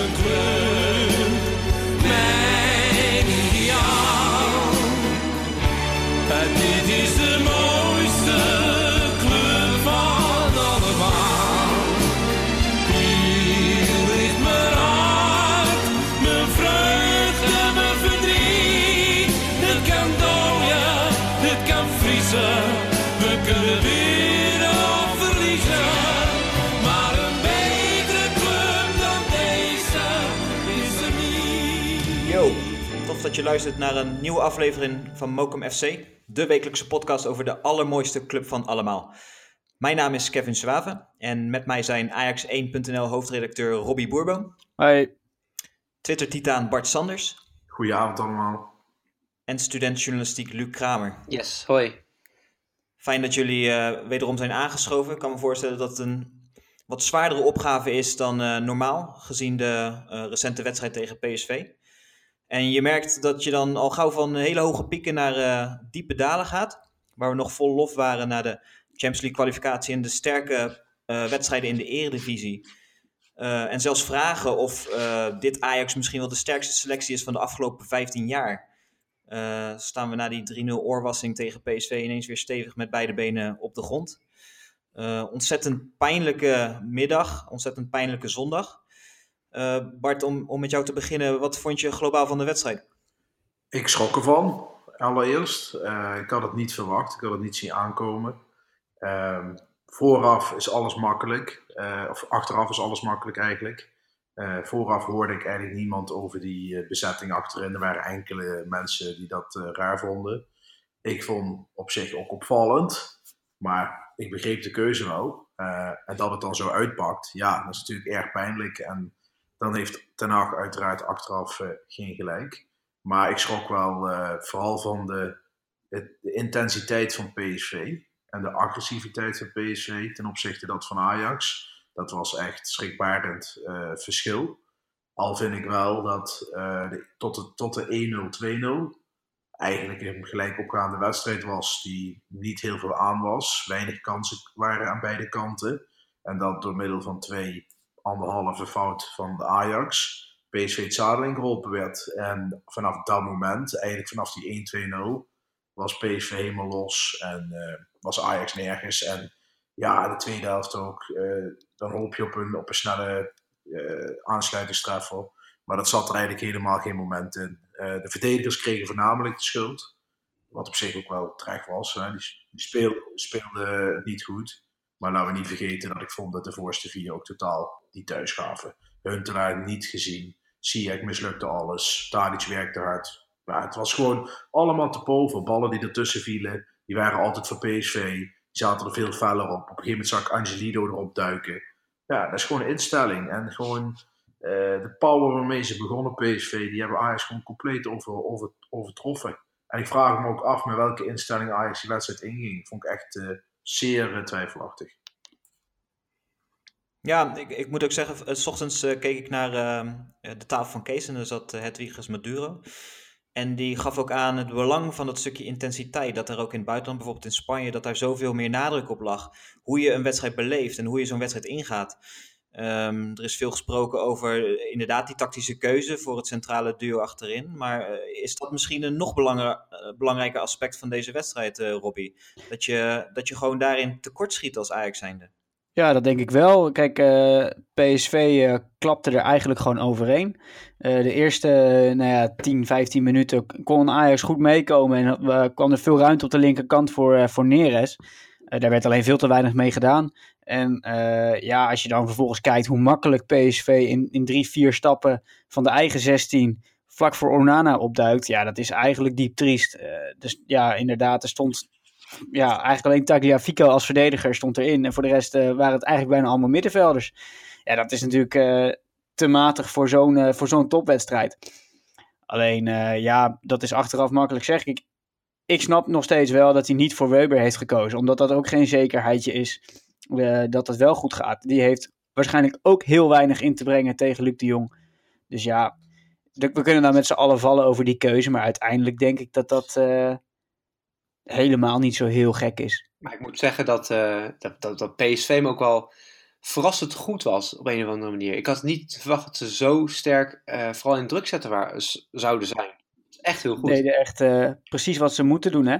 een club, je luistert naar een nieuwe aflevering van Mokum FC, de wekelijkse podcast over de allermooiste club van allemaal. Mijn naam is Kevin Zwaven en met mij zijn Ajax1.nl hoofdredacteur Robbie Boerboom, Hoi. Twitter-titaan Bart Sanders Goedenavond allemaal. en student journalistiek Luc Kramer. Yes, hoi. Fijn dat jullie eh, wederom zijn aangeschoven. Ik kan me voorstellen dat het een wat zwaardere opgave is dan eh, normaal, gezien de eh, recente wedstrijd tegen PSV. En je merkt dat je dan al gauw van hele hoge pieken naar eh, diepe dalen gaat. Waar we nog vol lof waren na de Champions League kwalificatie en de sterke eh, wedstrijden in de eredivisie. Eh, en zelfs vragen of dit Ajax misschien wel de sterkste selectie is van de afgelopen 15 jaar. Staan we na die 3-0 oorwassing tegen PSV ineens weer stevig met beide benen op de grond. Ontzettend pijnlijke middag, ontzettend pijnlijke zondag. Eh, Bart, om, om met jou te beginnen, wat vond je globaal van de wedstrijd? Ik schrok ervan, allereerst. Eh, ik had het niet verwacht, ik had het niet zien aankomen. Ehm, vooraf is alles makkelijk, eh, of achteraf is alles makkelijk eigenlijk. Vooraf hoorde ik eigenlijk niemand over die bezetting achterin. Er waren enkele mensen die dat raar vonden. Ik vond op zich ook opvallend, maar ik begreep de keuze wel. En dat het dan zo uitpakt, ja, dat is natuurlijk erg pijnlijk. En dan heeft Ten Hag uiteraard achteraf eh, geen gelijk. Maar ik schrok wel eh, vooral van de, intensiteit van PSV en de agressiviteit van PSV ten opzichte dat van Ajax. Dat was echt schrikbarend eh, verschil. Al vind ik wel dat de- tot de, tot de 1-0, 2-0 eigenlijk een gelijk opgaande wedstrijd was die niet heel veel aan was. Weinig kansen waren aan beide kanten. En dat door middel van twee anderhalve fout van de Ajax PSV het zadel ingeholpen werd. En vanaf dat moment, eigenlijk vanaf die 1-2-0, was PSV helemaal los en eh, was Ajax nergens. En ja, de tweede helft ook. eh, dan hoop je op een, op een snelle eh aansluitingstreffer. Maar dat zat er eigenlijk helemaal geen moment in. De verdedigers kregen voornamelijk de schuld. Wat op zich ook wel terecht was. Hè. Die, die speel- speelden niet goed. Maar laten we niet vergeten dat ik vond dat de voorste vier ook totaal niet thuis gaven. Huntelaar niet gezien. Ziyech mislukte alles. Tadic werkte hard. Maar het was gewoon allemaal te boven. Ballen die ertussen vielen, die waren altijd voor PSV. Die zaten er veel feller op. Op een gegeven moment zag ik Angelino erop duiken. Ja, dat is gewoon een instelling. En gewoon eh, de power waarmee ze begonnen, PSV, die hebben Ajax gewoon compleet over, over, overtroffen. En ik vraag me ook af met welke instelling Ajax die wedstrijd inging. Vond ik echt eh, zeer eh, twijfelachtig. Ja, ik, ik moet ook zeggen, eh, s ochtends eh, keek ik naar ehm, eh, de tafel van Kees en er zat Hedwiges Maduro. En die gaf ook aan het belang van dat stukje intensiteit. Dat er ook in het buitenland, bijvoorbeeld in Spanje, dat daar zoveel meer nadruk op lag. Hoe je een wedstrijd beleeft en hoe je zo'n wedstrijd ingaat. Ehm, er is veel gesproken over inderdaad die tactische keuze voor het centrale duo achterin. Maar is dat misschien een nog belangrijker aspect van deze wedstrijd, Robbie? Dat je, dat je gewoon daarin tekort schiet als Ajax zijnde. Ja, dat denk ik wel. Kijk, eh, PSV eh, klapte er eigenlijk gewoon overheen. Eh, de eerste nou ja, 10, 15 minuten kon Ajax goed meekomen en kwam er veel ruimte op de linkerkant voor, voor Neres. Daar werd alleen veel te weinig mee gedaan. En ja, als je dan vervolgens kijkt hoe makkelijk PSV in, in drie, vier stappen van de eigen 16 vlak voor Onana opduikt, ja, dat is eigenlijk diep triest. Dus ja, inderdaad, er stond ja, eigenlijk alleen Tagliafico als verdediger stond erin. En voor de rest uh, waren het eigenlijk bijna allemaal middenvelders. Ja, dat is natuurlijk uh, te matig voor zo'n uh, voor zo'n topwedstrijd. Alleen, ja, dat is achteraf makkelijk zeg ik. Ik snap nog steeds wel dat hij niet voor Weber heeft gekozen. Omdat dat ook geen zekerheidje is dat het wel goed gaat. Die heeft waarschijnlijk ook heel weinig in te brengen tegen Luc de Jong. Dus ja, we kunnen dan met z'n allen vallen over die keuze. Maar uiteindelijk denk ik dat dat helemaal niet zo heel gek is. Maar ik moet zeggen dat, uh, dat, dat, dat, PSV me ook wel verrassend goed was op een of andere manier. Ik had niet verwacht dat ze zo sterk, uh, vooral in druk zetten waar, zouden zijn. Echt heel goed. Deden echt uh, precies wat ze moeten doen, hè?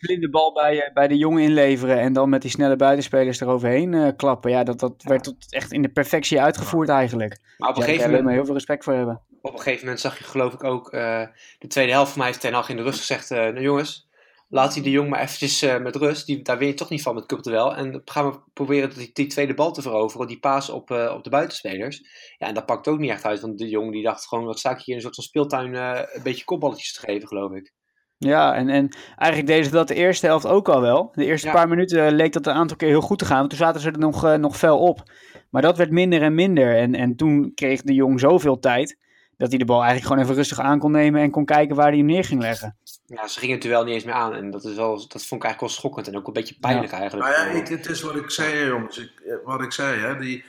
de bal bij, bij de jongen inleveren en dan met die snelle buitenspelers eroverheen klappen. Ja, dat, dat werd tot echt in de perfectie uitgevoerd eigenlijk. Maar op een gegeven moment... heel veel respect voor hebben. Op een gegeven moment zag je geloof ik ook de tweede helft van mij heeft Ten Hag in de rust gezegd, nou jongens, laat hij de jong maar eventjes uh, met rust. Die, daar weet je toch niet van met Courtois. En gaan we proberen die, die tweede bal te veroveren. Die paas op, uh, op de buitenspelers. Ja, en dat pakt ook niet echt uit. Want de jong die dacht gewoon, wat sta ik hier in een soort van speeltuin uh, een beetje kopballetjes te geven, geloof ik. Ja, en, en eigenlijk deden ze dat de eerste helft ook al wel. De eerste paar minuten leek dat een aantal keer heel goed te gaan. Want toen zaten ze er nog, nog fel op. Maar dat werd minder en minder. En, en toen kreeg de jong zoveel tijd dat hij de bal eigenlijk gewoon even rustig aan kon nemen en kon kijken waar hij hem neer ging leggen. Ja, ze gingen het duel niet eens meer aan. En dat, is wel, dat vond ik eigenlijk wel schokkend en ook een beetje pijnlijk eigenlijk. Nou ja, ik, het is wat ik zei, jongens. Ik, eh, wat ik zei, hè. Die,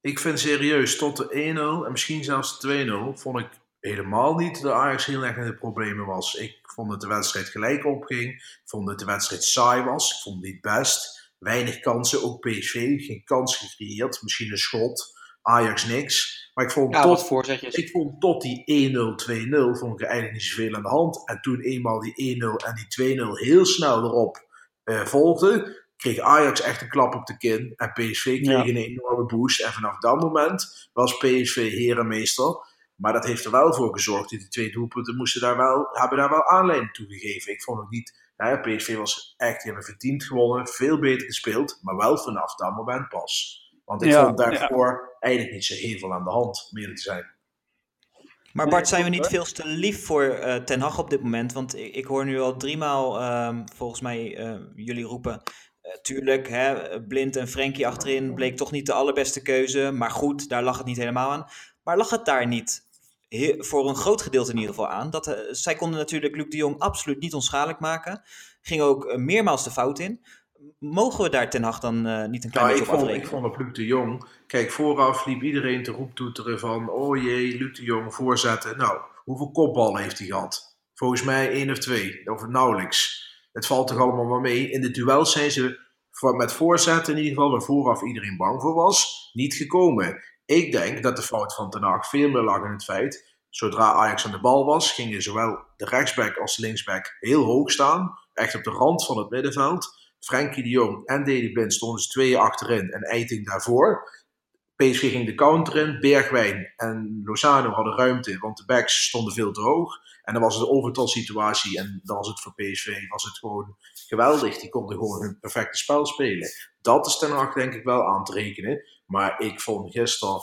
ik vind serieus, tot de 1-0 en misschien zelfs de 2-0, vond ik helemaal niet dat Ajax heel erg in de problemen was. Ik vond dat de wedstrijd gelijk opging. Ik vond dat de wedstrijd saai was. Ik vond het niet best. Weinig kansen, ook PSV. Geen kans gecreëerd. Misschien een schot. Ajax niks. Maar ik vond, tot, ik vond tot die 1-0, 2-0 vond ik er eigenlijk niet zoveel aan de hand. En toen eenmaal die 1-0 en die 2-0 heel snel erop uh, volgden, kreeg Ajax echt een klap op de kin. En PSV kreeg een enorme boost. En vanaf dat moment was PSV herenmeester. Maar dat heeft er wel voor gezorgd. Die twee doelpunten moesten daar wel, hebben daar wel aanleiding toe gegeven. Ik vond het niet. Ja, PSV was echt, die hebben verdiend gewonnen. Veel beter gespeeld. Maar wel vanaf dat moment pas. Want ik vond daarvoor eigenlijk niet zo heel veel aan de hand, meer te zijn. Maar Bart, zijn we niet veel te lief voor uh, Ten Hag op dit moment? Want ik, ik hoor nu al driemaal uh, volgens mij uh, jullie roepen... Uh, tuurlijk, hè, Blind en Frenkie achterin bleek toch niet de allerbeste keuze. Maar goed, daar lag het niet helemaal aan. Maar lag het daar niet voor een groot gedeelte in ieder geval aan? Dat, zij konden natuurlijk Luc de Jong absoluut niet onschadelijk maken. Ging ook meermaals de fout in mogen we daar ten Hag dan uh, niet een klein nou, beetje ik vond, Ik vond op Luc de Jong, kijk vooraf liep iedereen te roeptoeteren van, oh jee, Luc de Jong voorzetten. Nou, hoeveel kopballen heeft hij gehad? Volgens mij één of twee, of nauwelijks. Het valt toch allemaal maar mee. In de duels zijn ze met voorzetten in ieder geval, waar vooraf iedereen bang voor was, niet gekomen. Ik denk dat de fout van Ten Hag veel meer lag in het feit, zodra Ajax aan de bal was, gingen zowel de rechtsback als de linksback heel hoog staan, echt op de rand van het middenveld. Frenkie de Jong en Deli Blind stonden ze tweeën achterin en Eiting daarvoor. PSG ging de counter in. Bergwijn en Lozano hadden ruimte, want de backs stonden veel te hoog. En dan was het een overtalsituatie en dan was het voor PSV was het gewoon geweldig. Die konden gewoon hun perfecte spel spelen. Dat is ten Hag denk ik wel aan te rekenen. Maar ik vond gisteren,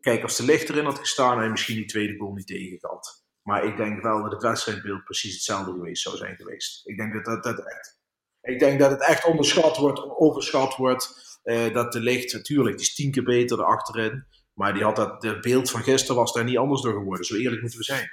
kijk als de licht erin had gestaan, hij misschien die tweede goal niet tegen gehad. Maar ik denk wel dat het wedstrijdbeeld precies hetzelfde geweest zou zijn geweest. Ik denk dat dat, dat echt ik denk dat het echt onderschat wordt, overschat wordt. Uh, dat de licht, natuurlijk, die is tien keer beter achterin. Maar die had dat, de beeld van gisteren was daar niet anders door geworden. Zo eerlijk moeten we zijn.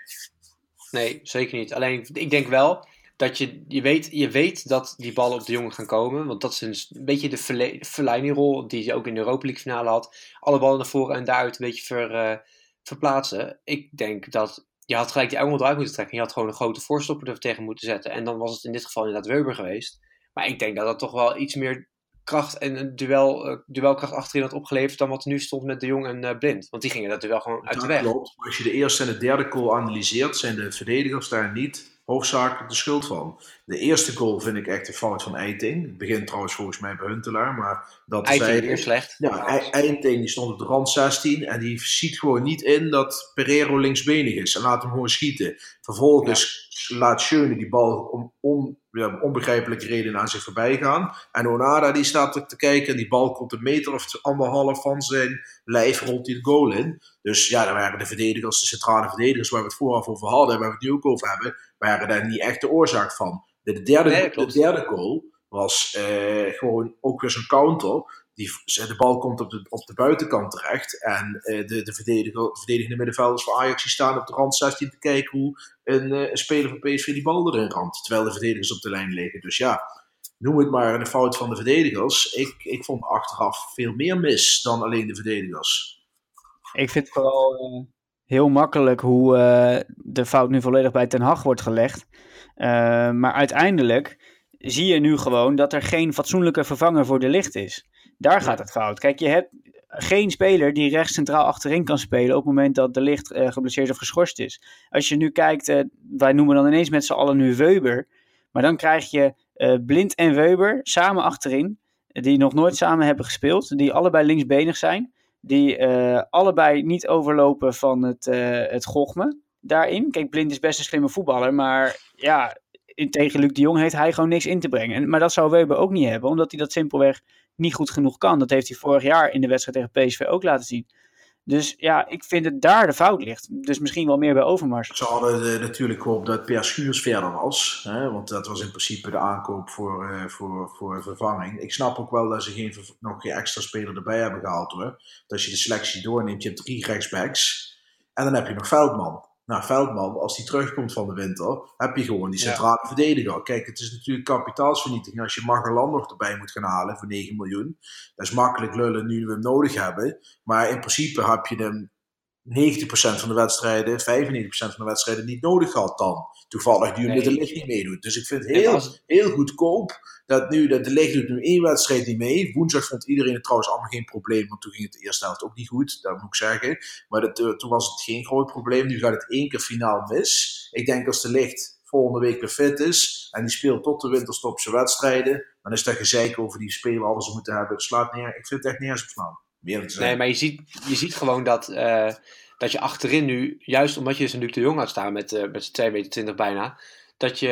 Nee, zeker niet. Alleen, ik denk wel dat je, je, weet, je weet dat die ballen op de jongen gaan komen. Want dat is een, beetje de Fellaini-rol die je ook in de Europa League finale had. Alle ballen naar voren en daaruit een beetje ver, uh, verplaatsen. Ik denk dat je had gelijk die Engel eruit moeten trekken. Je had gewoon een grote voorstopper er tegen moeten zetten. En dan was het in dit geval inderdaad Weber geweest. Maar ik denk dat dat toch wel iets meer kracht en een duel, uh, duelkracht achterin had opgeleverd dan wat er nu stond met De Jong en uh, Blind. Want die gingen dat duel gewoon uit de weg. Klopt. Maar als je de eerste en de derde goal analyseert, zijn de verdedigers daar niet hoofdzakelijk de schuld van. De eerste goal vind ik echt een fout van Eiting. Het begint trouwens volgens mij bij Huntelaar, maar dat is weer slecht. Ja, Eiting die stond op de rand 16 en die ziet gewoon niet in dat Pereiro linksbenig is en laat hem gewoon schieten. Vervolgens laat Schöne die bal om, om ja, onbegrijpelijke redenen aan zich voorbij gaan. En Onada die staat te kijken en die bal komt een meter of anderhalf van zijn lijf hij de goal in. Dus ja, daar waren de verdedigers, de centrale verdedigers waar we het vooraf over hadden, waar we het nu ook over hebben, waren daar niet echt de oorzaak van. De, derde, de derde goal was uh, gewoon ook weer zo'n counter. Die, de bal komt op de, op de buitenkant terecht. En uh, de, de, verdediger, de verdedigende middenvelders van Ajax die staan op de rand 16 te kijken hoe een, uh, een speler van PSV die bal erin ramt. Terwijl de verdedigers op de lijn liggen. Dus ja, noem het maar een fout van de verdedigers. Ik, ik vond achteraf veel meer mis dan alleen de verdedigers. Ik vind het vooral heel makkelijk hoe uh, de fout nu volledig bij Ten Hag wordt gelegd. Uh, maar uiteindelijk zie je nu gewoon dat er geen fatsoenlijke vervanger voor de licht is. Daar gaat het fout. Kijk, je hebt geen speler die rechts centraal achterin kan spelen op het moment dat de licht uh, geblesseerd of geschorst is. Als je nu kijkt, uh, wij noemen dan ineens met z'n allen nu Weber, maar dan krijg je uh, Blind en Weber samen achterin, die nog nooit samen hebben gespeeld, die allebei linksbenig zijn, die allebei niet overlopen van het, het gochme daarin. Kijk, Blind is best een slimme voetballer, maar ja, tegen Luc de Jong heeft hij gewoon niks in te brengen. Maar dat zou Weber ook niet hebben, omdat hij dat simpelweg niet goed genoeg kan. Dat heeft hij vorig jaar in de wedstrijd tegen PSV ook laten zien. Dus ja, ik vind het daar de fout ligt. Dus misschien wel meer bij Overmars. Ze hadden uh, natuurlijk gehoopt dat Per Schuurs verder was. Hè? Want dat was in principe de aankoop voor, uh, voor, voor vervanging. Ik snap ook wel dat ze geen, nog geen extra speler erbij hebben gehaald hoor. Dat als je de selectie doorneemt, je hebt drie rechtsbacks. En dan heb je nog Veldman. Nou, Veldman, als die terugkomt van de winter, heb je gewoon die centrale ja. verdediger. Kijk, het is natuurlijk kapitaalsvernietiging als je Magellan nog erbij moet gaan halen voor 9 miljoen. Dat is makkelijk lullen nu we hem nodig hebben. Maar in principe heb je hem 90% van de wedstrijden, 95% van de wedstrijden niet nodig gehad dan. Toevallig nu nee. de licht niet meedoet. Dus ik vind het heel, heel goedkoop dat nu dat de licht doet nu één wedstrijd niet mee. Woensdag vond iedereen het trouwens allemaal geen probleem, want toen ging het de eerste helft ook niet goed, dat moet ik zeggen. Maar dat, toen was het geen groot probleem. Nu gaat het één keer finaal mis. Ik denk als de licht volgende week weer fit is en die speelt tot de winterstop zijn wedstrijden, dan is dat gezeik over die spelen alles moeten hebben. Het slaat neer. Ik vind het echt nergens op slaan. Nee, maar je ziet, je ziet gewoon dat, uh, dat je achterin nu, juist omdat je dus een Luc de Jong had staan met, uh, met 2,20 meter bijna, dat je,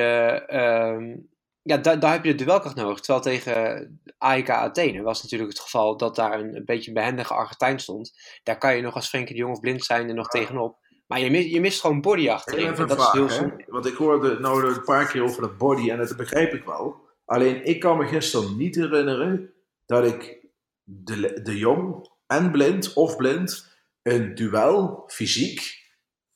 uh, ja, daar, daar heb je de duelkracht nodig. Terwijl tegen AEK Athene was natuurlijk het geval dat daar een, een beetje behendige Argentijn stond. Daar kan je nog als Frenkie de Jong of blind zijn er nog tegenop. Maar je, mist, je mist gewoon body achterin. Even dat vraag, is heel Want ik hoorde nou een paar keer over dat body en dat begrijp ik wel. Alleen ik kan me gisteren niet herinneren dat ik de, de Jong en Blind of Blind een duel fysiek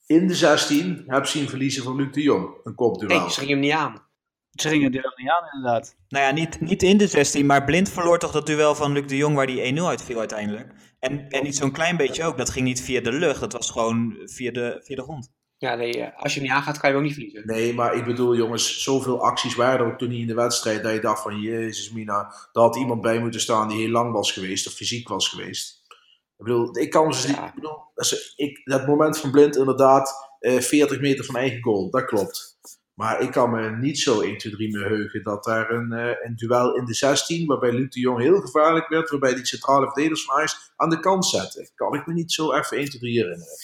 in de 16 heb zien verliezen van Luc de Jong. Een kopduel. Nee, ze gingen hem niet aan. Ze gingen het duel niet aan, inderdaad. Nou ja, niet, niet in de 16, maar Blind verloor toch dat duel van Luc de Jong waar die 1-0 uitviel uiteindelijk. En, en niet zo'n klein beetje ook. Dat ging niet via de lucht, dat was gewoon via de, via de grond. Ja, nee, eh, als je hem niet aangaat, kan je hem ook niet verliezen. Nee, maar ik bedoel, jongens, zoveel acties waren er ook toen niet in de wedstrijd. Dat je dacht van, jezus mina, daar had iemand bij moeten staan die heel lang was geweest of fysiek was geweest. Ik bedoel, ik kan dus ja. ik bedoel, ik, dat moment van Blind inderdaad, eh, 40 meter van eigen goal, dat klopt. Maar ik kan me niet zo 1, 2, 3 meer heugen dat daar een, uh, een duel in de 16, waarbij Luc de Jong heel gevaarlijk werd, waarbij die centrale verdedigers van Ajax aan de kant zette. Kan ik me niet zo even 1, 2, 3 herinneren.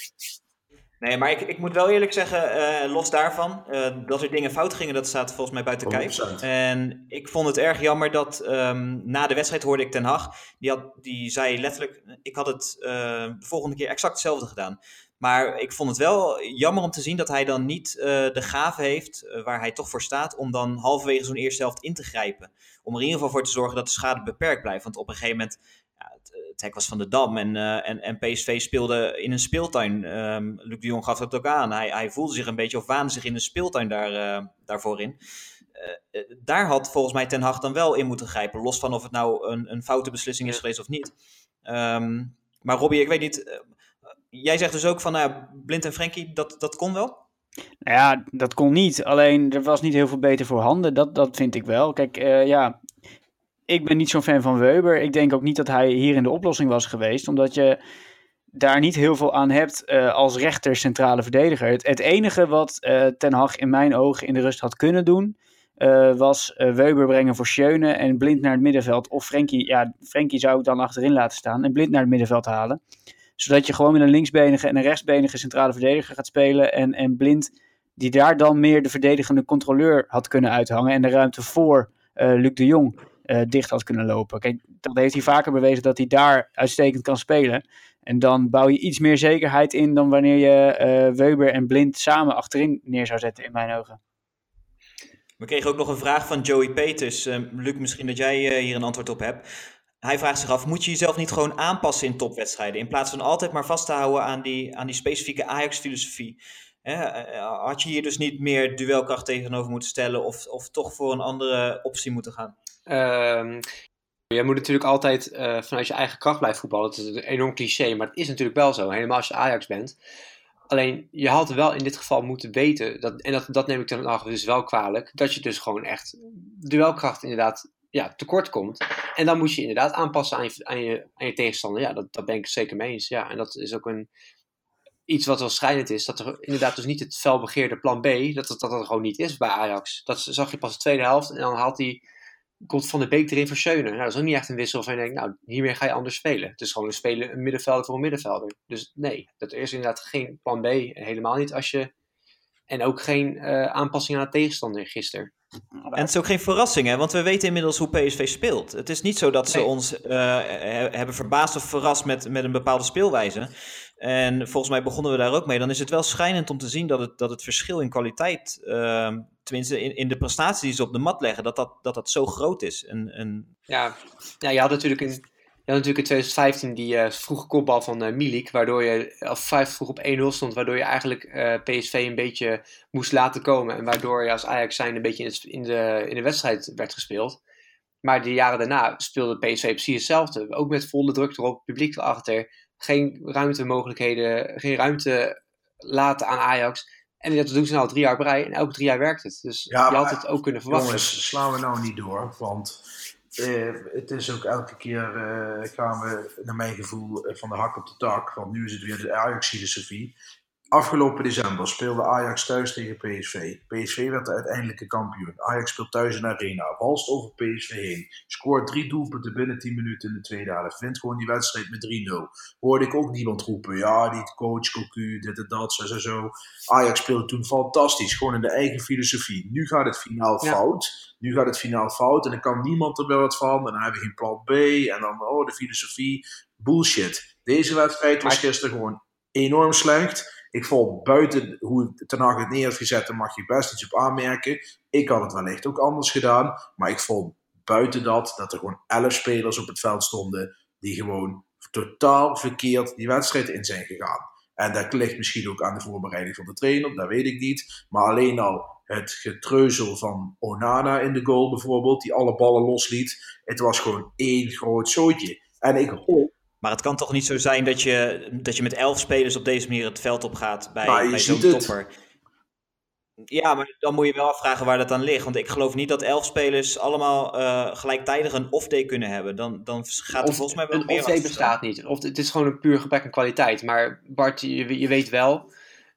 Nee, maar ik, ik moet wel eerlijk zeggen, uh, los daarvan, uh, dat er dingen fout gingen, dat staat volgens mij buiten kijf. En ik vond het erg jammer dat um, na de wedstrijd hoorde ik Ten Hag, die, had, die zei letterlijk, ik had het uh, de volgende keer exact hetzelfde gedaan. Maar ik vond het wel jammer om te zien dat hij dan niet de gave heeft, waar hij toch voor staat, om dan halverwege zo'n eerste helft in te grijpen. Om er in ieder geval voor te zorgen dat de schade beperkt blijft. Want op een gegeven moment het hek was van de Dam en, uh, en, en PSV speelde in een speeltuin. Um, Luc de Jong gaf dat ook aan. Hij, hij voelde zich een beetje of waande zich in een speeltuin daar, uh, daarvoor in. Uh, daar had volgens mij Ten Hag dan wel in moeten grijpen. Los van of het nou een, een foute beslissing is geweest of niet. Um, maar Robbie, ik weet niet. jij zegt dus ook van nou Blind en Frenkie, dat, dat kon wel? Nou ja, dat kon niet. Alleen er was niet heel veel beter voor handen. Dat, dat vind ik wel. Kijk, ja, ik ben niet zo'n fan van Weber. Ik denk ook niet dat hij hier in de oplossing was geweest, omdat je daar niet heel veel aan hebt uh, als rechter centrale verdediger. Het, enige wat uh, Ten Hag in mijn ogen in de rust had kunnen doen, uh, was Weber brengen voor Schöne en Blind naar het middenveld. Of Frenkie, ja, Frenkie zou ik dan achterin laten staan en Blind naar het middenveld halen. Zodat je gewoon met een linksbenige en een rechtsbenige centrale verdediger gaat spelen en, en Blind die daar dan meer de verdedigende controleur had kunnen uithangen en de ruimte voor Luc de Jong uh, dicht had kunnen lopen. Kijk, dat heeft hij vaker bewezen dat hij daar uitstekend kan spelen. En dan bouw je iets meer zekerheid in dan wanneer je uh, Weber en Blind samen achterin neer zou zetten, in mijn ogen. We kregen ook nog een vraag van Joey Peters. Uh, Luc, misschien dat jij hier een antwoord op hebt. Hij vraagt zich af, moet je jezelf niet gewoon aanpassen in topwedstrijden? In plaats van altijd maar vast te houden aan die, aan die specifieke Ajax-filosofie. had je hier dus niet meer duelkracht tegenover moeten stellen of, of toch voor een andere optie moeten gaan? Um, je moet natuurlijk altijd uh, vanuit je eigen kracht blijven voetballen. Het is een enorm cliché, maar het is natuurlijk wel zo. Helemaal als je Ajax bent. Alleen, je had wel in dit geval moeten weten, dat, en dat, dat neem ik dan af dus wel kwalijk, dat je dus gewoon echt duelkracht inderdaad ja, tekort komt. En dan moet je inderdaad aanpassen aan je, aan je, tegenstander. Ja, dat, dat ben ik zeker mee eens. Ja, en dat is ook een, iets wat wel schrijnend is. Dat er inderdaad dus niet het felbegeerde plan B, dat het, dat er gewoon niet is bij Ajax. Dat zag je pas de tweede helft. En dan haalt hij, komt Van de Beek erin voor Schöne. Nou, dat is ook niet echt een wissel van je denkt, nou, hiermee ga je anders spelen. Het is gewoon een spelen, een middenvelder voor een middenvelder. Dus nee, dat is inderdaad geen plan B. Helemaal niet als je... En ook geen uh, aanpassing aan de tegenstander gisteren. En het is ook geen verrassing, hè? want we weten inmiddels hoe PSV speelt. Het is niet zo dat ze Nee. ons uh, hebben verbaasd of verrast met, met een bepaalde speelwijze. En volgens mij begonnen we daar ook mee. Dan is het wel schijnend om te zien dat het, dat het verschil in kwaliteit, uh, tenminste in, in de prestaties die ze op de mat leggen, dat dat, dat, dat zo groot is. En. Ja, ja, je had natuurlijk in, je had natuurlijk in 2015 die uh, vroege kopbal van uh, Milik, waardoor je of vijf vroeg op 1-0 stond, waardoor je eigenlijk uh, PSV een beetje moest laten komen. En waardoor je als Ajax zijn een beetje in, het, in, de, in de wedstrijd werd gespeeld. Maar de jaren daarna speelde PSV precies hetzelfde. Ook met volle druk erop, publiek erachter. Geen ruimtemogelijkheden, geen ruimte laten aan Ajax. En dat doen ze nou drie jaar rij en elke drie jaar werkt het. Dus ja, je had het ook kunnen verwachten. Jongens, slaan we nou niet door, want uh, het is ook elke keer uh, gaan we, naar mijn gevoel, uh, van de hak op de tak. Want nu is het weer de Ajax-filosofie. Afgelopen december speelde Ajax thuis tegen PSV. PSV werd de uiteindelijke kampioen. Ajax speelt thuis in Arena. Walst over PSV heen. Scoort drie doelpunten binnen 10 minuten in de tweede helft. Wint gewoon die wedstrijd met 3-0. Hoorde ik ook niemand roepen. Ja, die coach, Cocu, dit en dat, zo, zo, zo. Ajax speelde toen fantastisch. Gewoon in de eigen filosofie. Nu gaat het finaal ja. fout. Nu gaat het finaal fout. En dan kan niemand er wel wat van. En dan hebben we geen plan B. En dan, oh, de filosofie. Bullshit. Deze wedstrijd was gisteren gewoon enorm slecht. Ik vond buiten hoe Ten Hag het neer heeft gezet, daar mag je best iets op aanmerken. Ik had het wellicht ook anders gedaan. Maar ik vond buiten dat, dat er gewoon elf spelers op het veld stonden die gewoon totaal verkeerd die wedstrijd in zijn gegaan. En dat ligt misschien ook aan de voorbereiding van de trainer, dat weet ik niet. Maar alleen al het getreuzel van Onana in de goal bijvoorbeeld, die alle ballen losliet. Het was gewoon één groot zootje. En ik hoop maar het kan toch niet zo zijn dat je, dat je met elf spelers op deze manier het veld op gaat bij, nou, bij zo'n topper. Ja, maar dan moet je wel afvragen waar dat aan ligt. Want ik geloof niet dat elf spelers allemaal uh, gelijktijdig een off-day kunnen hebben. Dan, dan gaat er of, volgens mij wel een meer off-day bestaat niet. Of het is gewoon een puur gebrek aan kwaliteit. Maar Bart, je, je weet wel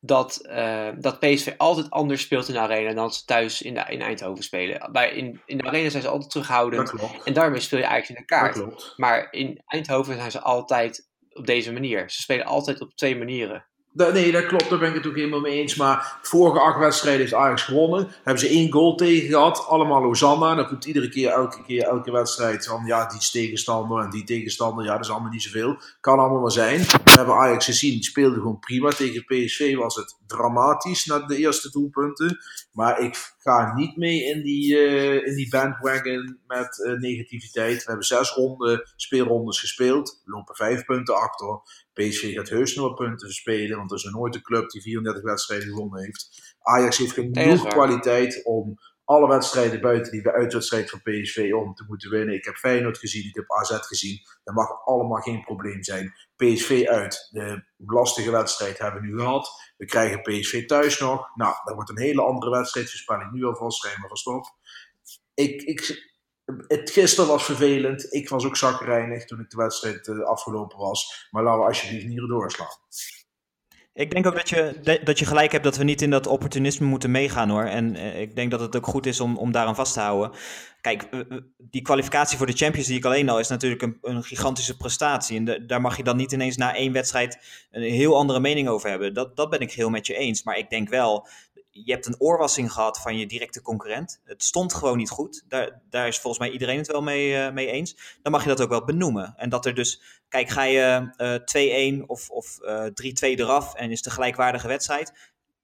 dat, uh, dat PSV altijd anders speelt in de arena dan ze thuis in, de, in Eindhoven spelen. Bij, in, in de arena zijn ze altijd terughoudend. En daarmee speel je eigenlijk in de kaart. Maar in Eindhoven zijn ze altijd op deze manier. Ze spelen altijd op twee manieren. Nee, dat klopt, daar ben ik het ook helemaal mee eens. Maar vorige acht wedstrijden heeft Ajax gewonnen. Hebben ze één goal tegen gehad. Allemaal Hosanna. Dan roept iedere keer, elke keer, elke wedstrijd van ja, die is tegenstander en die tegenstander. Ja, dat is allemaal niet zoveel. Kan allemaal maar zijn. We hebben Ajax gezien, die speelde gewoon prima. Tegen PSV was het dramatisch na de eerste doelpunten. Maar ik ga niet mee in die, uh, in die bandwagon met uh, negativiteit. We hebben zes ronden, speelrondes gespeeld. We lopen vijf punten achter. PSV gaat heus nog punten verspelen, want er is nooit een club die 34 wedstrijden gewonnen heeft. Ajax heeft genoeg nee, kwaliteit om alle wedstrijden buiten die uitwedstrijd van PSV om te moeten winnen. Ik heb Feyenoord gezien, ik heb AZ gezien. Dat mag allemaal geen probleem zijn. PSV uit, de lastige wedstrijd hebben we nu gehad. We krijgen PSV thuis nog. Nou, dat wordt een hele andere wedstrijd, voorspel ik nu alvast, schijn maar vast op. Ik, ik, het gisteren was vervelend. Ik was ook zakkerijnig toen ik de wedstrijd uh, afgelopen was. Maar laten we alsjeblieft niet doorslaan. Ik denk ook dat je, dat je gelijk hebt dat we niet in dat opportunisme moeten meegaan hoor. En uh, ik denk dat het ook goed is om, om daaraan vast te houden. Kijk, die kwalificatie voor de Champions League alleen al is natuurlijk een, gigantische prestatie. En daar mag je dan niet ineens na één wedstrijd een heel andere mening over hebben. Dat, dat ben ik heel met je eens. Maar ik denk wel je hebt een oorwassing gehad van je directe concurrent. Het stond gewoon niet goed. Daar, daar is volgens mij iedereen het wel mee, uh, mee eens. Dan mag je dat ook wel benoemen. En dat er dus, kijk, ga je uh, 2-1 of, of uh, 3-2 eraf en is de gelijkwaardige wedstrijd.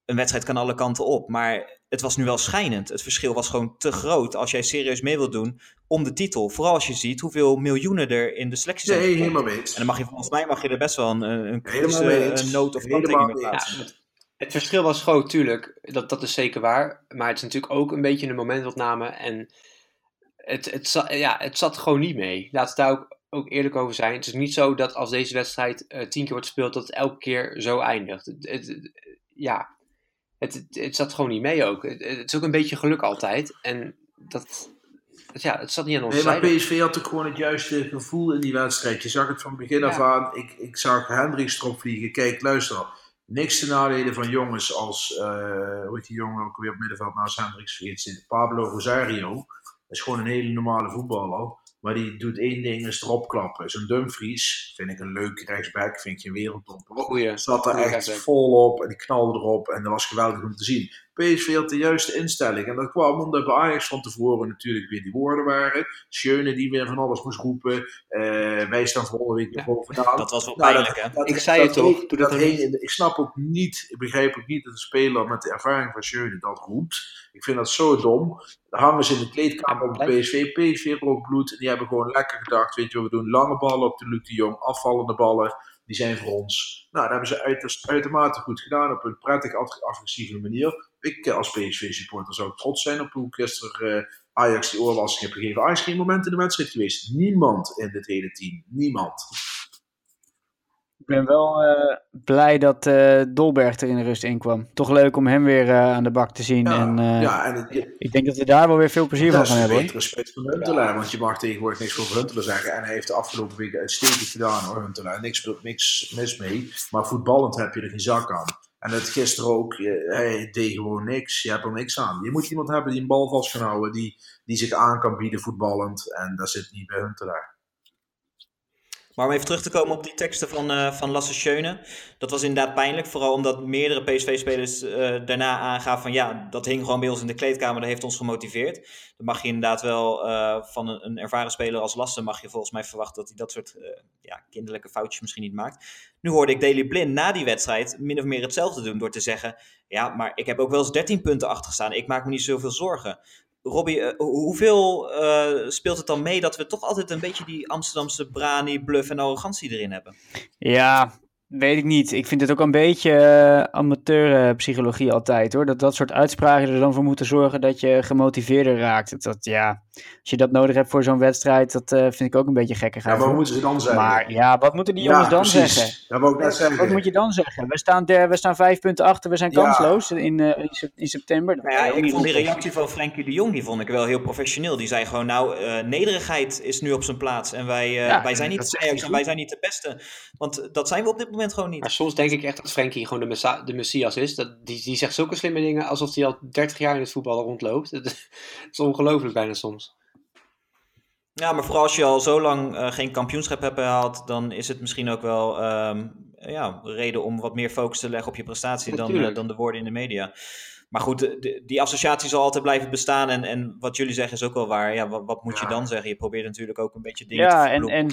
Een wedstrijd kan alle kanten op, maar het was nu wel schijnend. Het verschil was gewoon te groot als jij serieus mee wilt doen om de titel. Vooral als je ziet hoeveel miljoenen er in de selectie zijn. Nee, helemaal mee eens. En dan mag je volgens mij mag je er best wel een, een, een noot of kanttekening mee plaatsen. Het verschil was groot, tuurlijk. Dat, dat is zeker waar. Maar het is natuurlijk ook een beetje een momentopname. En het, het, ja, het zat gewoon niet mee. Laten we daar ook, ook eerlijk over zijn. Het is niet zo dat als deze wedstrijd uh, tien keer wordt gespeeld, dat het elke keer zo eindigt. Het, het, ja, het, het, zat gewoon niet mee ook. Het, is ook een beetje geluk altijd. En dat, het, ja, het zat niet aan onze Nee, maar. PSV had ook gewoon het juiste gevoel in die wedstrijd. Je zag het van begin af aan. Ik, ik zag Hendricks erop vliegen. Kijk, luister. Niks te nadelen van jongens als, eh hoe heet die jongen ook weer op middenveld naast Hendricks vergeet. Pablo Rosario. Dat is gewoon een hele normale voetballer. Maar die doet één ding, is erop klappen. Zo'n Dumfries, vind ik een leuk rechtsback, vind je een wereldtopper. Goeie. Zat er echt rechtsback. vol op en die knalde erop en dat was geweldig om te zien. PSV had de juiste instelling en dat kwam omdat bij Ajax van tevoren natuurlijk weer die woorden waren. Schöne die weer van alles moest roepen. Eh, wij staan volgende week weer Ja. bovenaan. Dat was wel Nou, pijnlijk, hè? dat- Ik zei het toch, doe dat ik snap ook niet, ik begrijp ook niet dat een speler met de ervaring van Schöne dat roept. Ik vind dat zo dom. Dan hangen ze in de kleedkamer op de PSV. PSV rook bloed. En die hebben gewoon lekker gedacht, weet je wat we doen? Lange ballen op de Luc de Jong, afvallende ballen. Die zijn voor ons. Nou, dat hebben ze uitermate goed gedaan op een prettig ag- agressieve manier. Ik eh, als PSV-supporter zou trots zijn op hoe gisteren eh, Ajax die oorwassing heb gegeven. Ajax is geen moment in de wedstrijd geweest. Niemand in dit hele team. Niemand. Ik ben wel eh, blij dat eh, Dolberg er in de rust in kwam. Toch leuk om hem weer eh, aan de bak te zien. Ja, en, ja, en het, Ik denk dat we daar wel weer veel plezier van Dat gaan is hebben. een hoor. respect van Huntelaar, want je mag tegenwoordig niks over Huntelaar zeggen. En hij heeft de afgelopen weken uitstekend gedaan hoor, Huntelaar. Niks, niks mis mee. Maar voetballend heb je er geen zak aan. En het gisteren ook, hij deed gewoon niks. Je hebt er niks aan. Je moet iemand hebben die een bal vast kan houden, die, die zich aan kan bieden voetballend. En dat zit niet bij Huntelaar. Maar om even terug te komen op die teksten van, eh, van Lasse Schöne. Dat was inderdaad pijnlijk. Vooral omdat meerdere PSV-spelers eh, daarna aangaven van ja, dat hing gewoon bij ons in de kleedkamer. Dat heeft ons gemotiveerd. Dan mag je inderdaad wel eh, van een, een ervaren speler als Lasse mag je volgens mij verwachten dat hij dat soort ja, kinderlijke foutjes misschien niet maakt. Nu hoorde ik Daley Blind na die wedstrijd min of meer hetzelfde doen door te zeggen ja, maar ik heb ook wel eens 13 punten achter gestaan. Ik maak me niet zoveel zorgen. Robbie, eh, hoe- hoeveel eh, speelt het dan mee dat we toch altijd een beetje die Amsterdamse brani, bluff en arrogantie erin hebben? Ja, weet ik niet. Ik vind het ook een beetje eh, amateurpsychologie altijd hoor. Dat dat soort uitspraken er dan voor moeten zorgen dat je gemotiveerder raakt. Dat, ja, als je dat nodig hebt voor zo'n wedstrijd, dat eh, vind ik ook een beetje gekkig. Ja, maar wat moeten ze dan zeggen? Maar ja, wat moeten die jongens Ja, dan precies. zeggen? Dat wou ik net zeggen. Wat moet je dan zeggen? We staan, der, we staan vijf punten achter, we zijn kansloos in, eh, in, sep- in september. Dat Nou ja, ik vond die reactie van Frenkie de Jong, die vond ik wel heel professioneel. Die zei gewoon, nou, eh, nederigheid is nu op zijn plaats. En wij, eh, Ja, wij zijn niet dat Ajax en wij zijn niet de beste. Want dat zijn we op dit moment gewoon niet. Maar soms denk ik echt dat Frenkie gewoon de, messa- de messias is. Dat, die, die zegt zulke slimme dingen alsof hij al 30 jaar in het voetballen rondloopt. Het is ongelooflijk bijna soms. Ja, maar vooral als je al zo lang eh, geen kampioenschap hebt behaald, dan is het misschien ook wel ehm, ja, reden om wat meer focus te leggen op je prestatie dan, eh, dan de woorden in de media. Maar goed, de- die associatie zal altijd blijven bestaan. En, en wat jullie zeggen is ook wel waar. Ja, wat, wat moet je Ja. dan zeggen? Je probeert natuurlijk ook een beetje dingen te Ja, en, en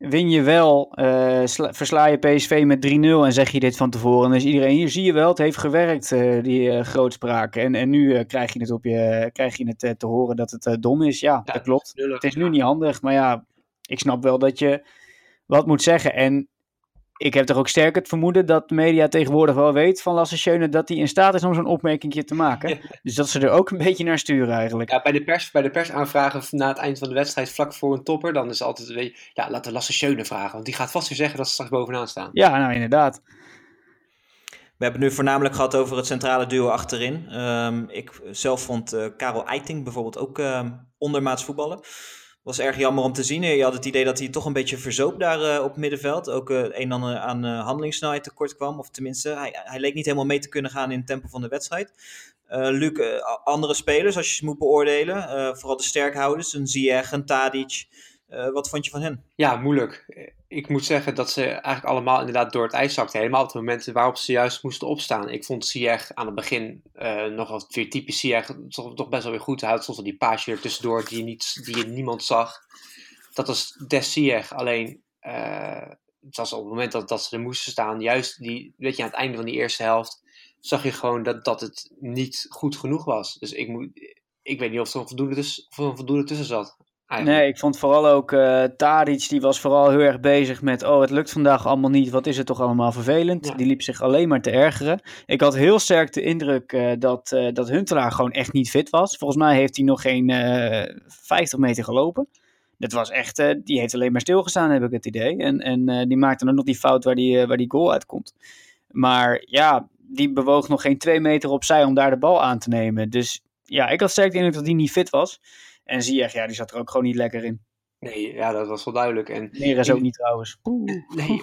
win je wel, eh, sla- versla je PSV met 3-0 en zeg je dit van tevoren. En dan is iedereen, hier zie je wel, het heeft gewerkt, eh, die eh, grootspraak. En, en nu krijg je het, op je, krijg je het te horen dat het dom is. Ja, Ja, dat klopt. Nullig. Het is nu niet handig, maar ja, ik snap wel dat je wat moet zeggen. En ik heb toch ook sterk het vermoeden dat de media tegenwoordig wel weet van Lasse Schöne dat hij in staat is om zo'n opmerkingje te maken. Ja. Dus dat ze er ook een beetje naar sturen eigenlijk. Ja, bij de, pers, bij de persaanvragen na het eind van de wedstrijd, vlak voor een topper, dan is het altijd, weet je, ja, laten we Lasse Schöne vragen. Want die gaat vast weer zeggen dat ze straks bovenaan staan. Ja, nou inderdaad. We hebben het nu voornamelijk gehad over het centrale duo achterin. Ehm, ik zelf vond eh, Karel Eiting bijvoorbeeld ook ehm, ondermaats voetballen. Was erg jammer om te zien. Je had het idee dat hij toch een beetje verzoop daar eh, op middenveld. Ook eh, een en aan eh, handelingssnelheid tekort kwam. Of tenminste, hij, hij leek niet helemaal mee te kunnen gaan in het tempo van de wedstrijd. Eh Luc, eh, andere spelers als je ze moet beoordelen. eh, vooral de sterkhouders, een Ziyech, een Tadic. Eh, wat vond je van hen? Ja, moeilijk. Ik moet zeggen dat ze eigenlijk allemaal inderdaad door het ijs zakten. Helemaal op de momenten waarop ze juist moesten opstaan. Ik vond Ziyech aan het begin eh nog wel weer typisch Ziyech toch, best wel weer goed. Hij soms die paasje er tussendoor die je, niet, die niemand zag. Dat was des Ziyech. Alleen, eh, het was op het moment dat, dat ze er moesten staan, juist die, weet je, aan het einde van die eerste helft, zag je gewoon dat, dat het niet goed genoeg was. Dus ik, moet, ik weet niet of er een voldoende, tussen, een voldoende tussen zat. Eigenlijk. Nee, ik vond vooral ook eh Tadic, die was vooral heel erg bezig met... oh, het lukt vandaag allemaal niet, wat is het toch allemaal vervelend. Ja. Die liep zich alleen maar te ergeren. Ik had heel sterk de indruk eh, dat, eh, dat Huntelaar gewoon echt niet fit was. Volgens mij heeft hij nog geen eh 50 meter gelopen. Dat was echt, die heeft alleen maar stilgestaan, heb ik het idee. En, en die maakte dan nog die fout waar die, waar die goal uitkomt. Maar ja, die bewoog nog geen twee meter opzij om daar de bal aan te nemen. Dus ja, ik had sterk de indruk dat die niet fit was. En Ziyech, ja, die zat er ook gewoon niet lekker in. Nee, ja, dat was wel duidelijk. En Neres ook niet trouwens. Poeh. Nee,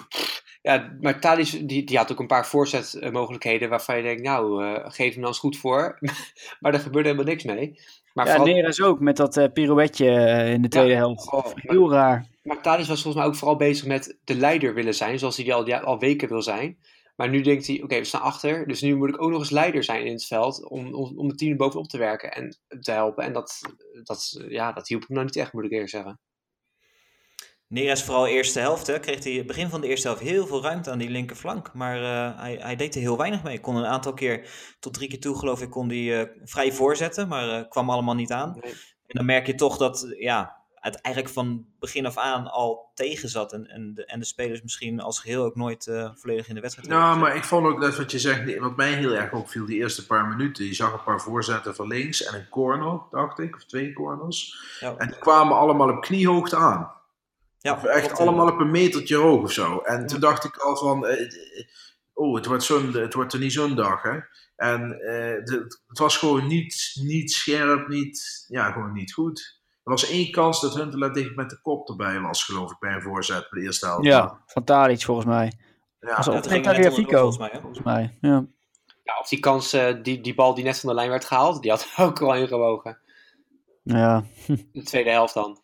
ja, maar Tadic die, die had ook een paar voorzetmogelijkheden waarvan je denkt, nou, eh, geef hem dan eens goed voor. maar er gebeurde helemaal niks mee. Maar, Ja, vooral, Neres ook met dat eh, pirouetje eh, in de tweede helft. oh, maar, Heel raar. maar Tadic was volgens mij ook vooral bezig met de leider willen zijn, zoals hij al, al weken wil zijn. Maar nu denkt hij, oké, we staan achter, dus nu moet ik ook nog eens leider zijn in het veld om, om, om het team bovenop te werken en te helpen. En dat, dat, ja, dat hielp hem nou niet echt, moet ik eerlijk zeggen. Neres vooral eerste helft, hè, kreeg hij begin van de eerste helft heel veel ruimte aan die linkerflank. Maar eh, hij, hij deed er heel weinig mee. Kon een aantal keer, tot drie keer toe geloof ik, kon hij eh, vrij voorzetten. Maar eh, kwam allemaal niet aan. Nee. En dan merk je toch dat ja, het eigenlijk van begin af aan al tegen zat. En, en, de, en de spelers misschien als geheel ook nooit eh, volledig in de wedstrijd Nou, maar ik vond ook dat wat je zegt, wat mij heel erg opviel, die eerste paar minuten. Je zag een paar voorzetten van links en een corner, dacht ik, of twee corners. Ja. En die kwamen allemaal op kniehoogte aan. Ja, Of echt klopt. allemaal op een metertje hoog of zo. En toen dacht ik al van, eh, oh, het wordt, zo'n, het wordt er niet zo'n dag, hè. En eh, de- het was gewoon niet, niet scherp, niet, ja, gewoon niet goed. Er was één kans dat Huntelaar dicht met de kop erbij was, geloof ik, bij een voorzet bij de eerste helft. Ja, van volgens mij. ja. Was toen ging net Tagliafico, volgens mij, hè? volgens mij. Ja. Ja, of die kans, eh, die, die bal die net van de lijn werd gehaald, die had ook al ingewogen. ja. De tweede helft dan.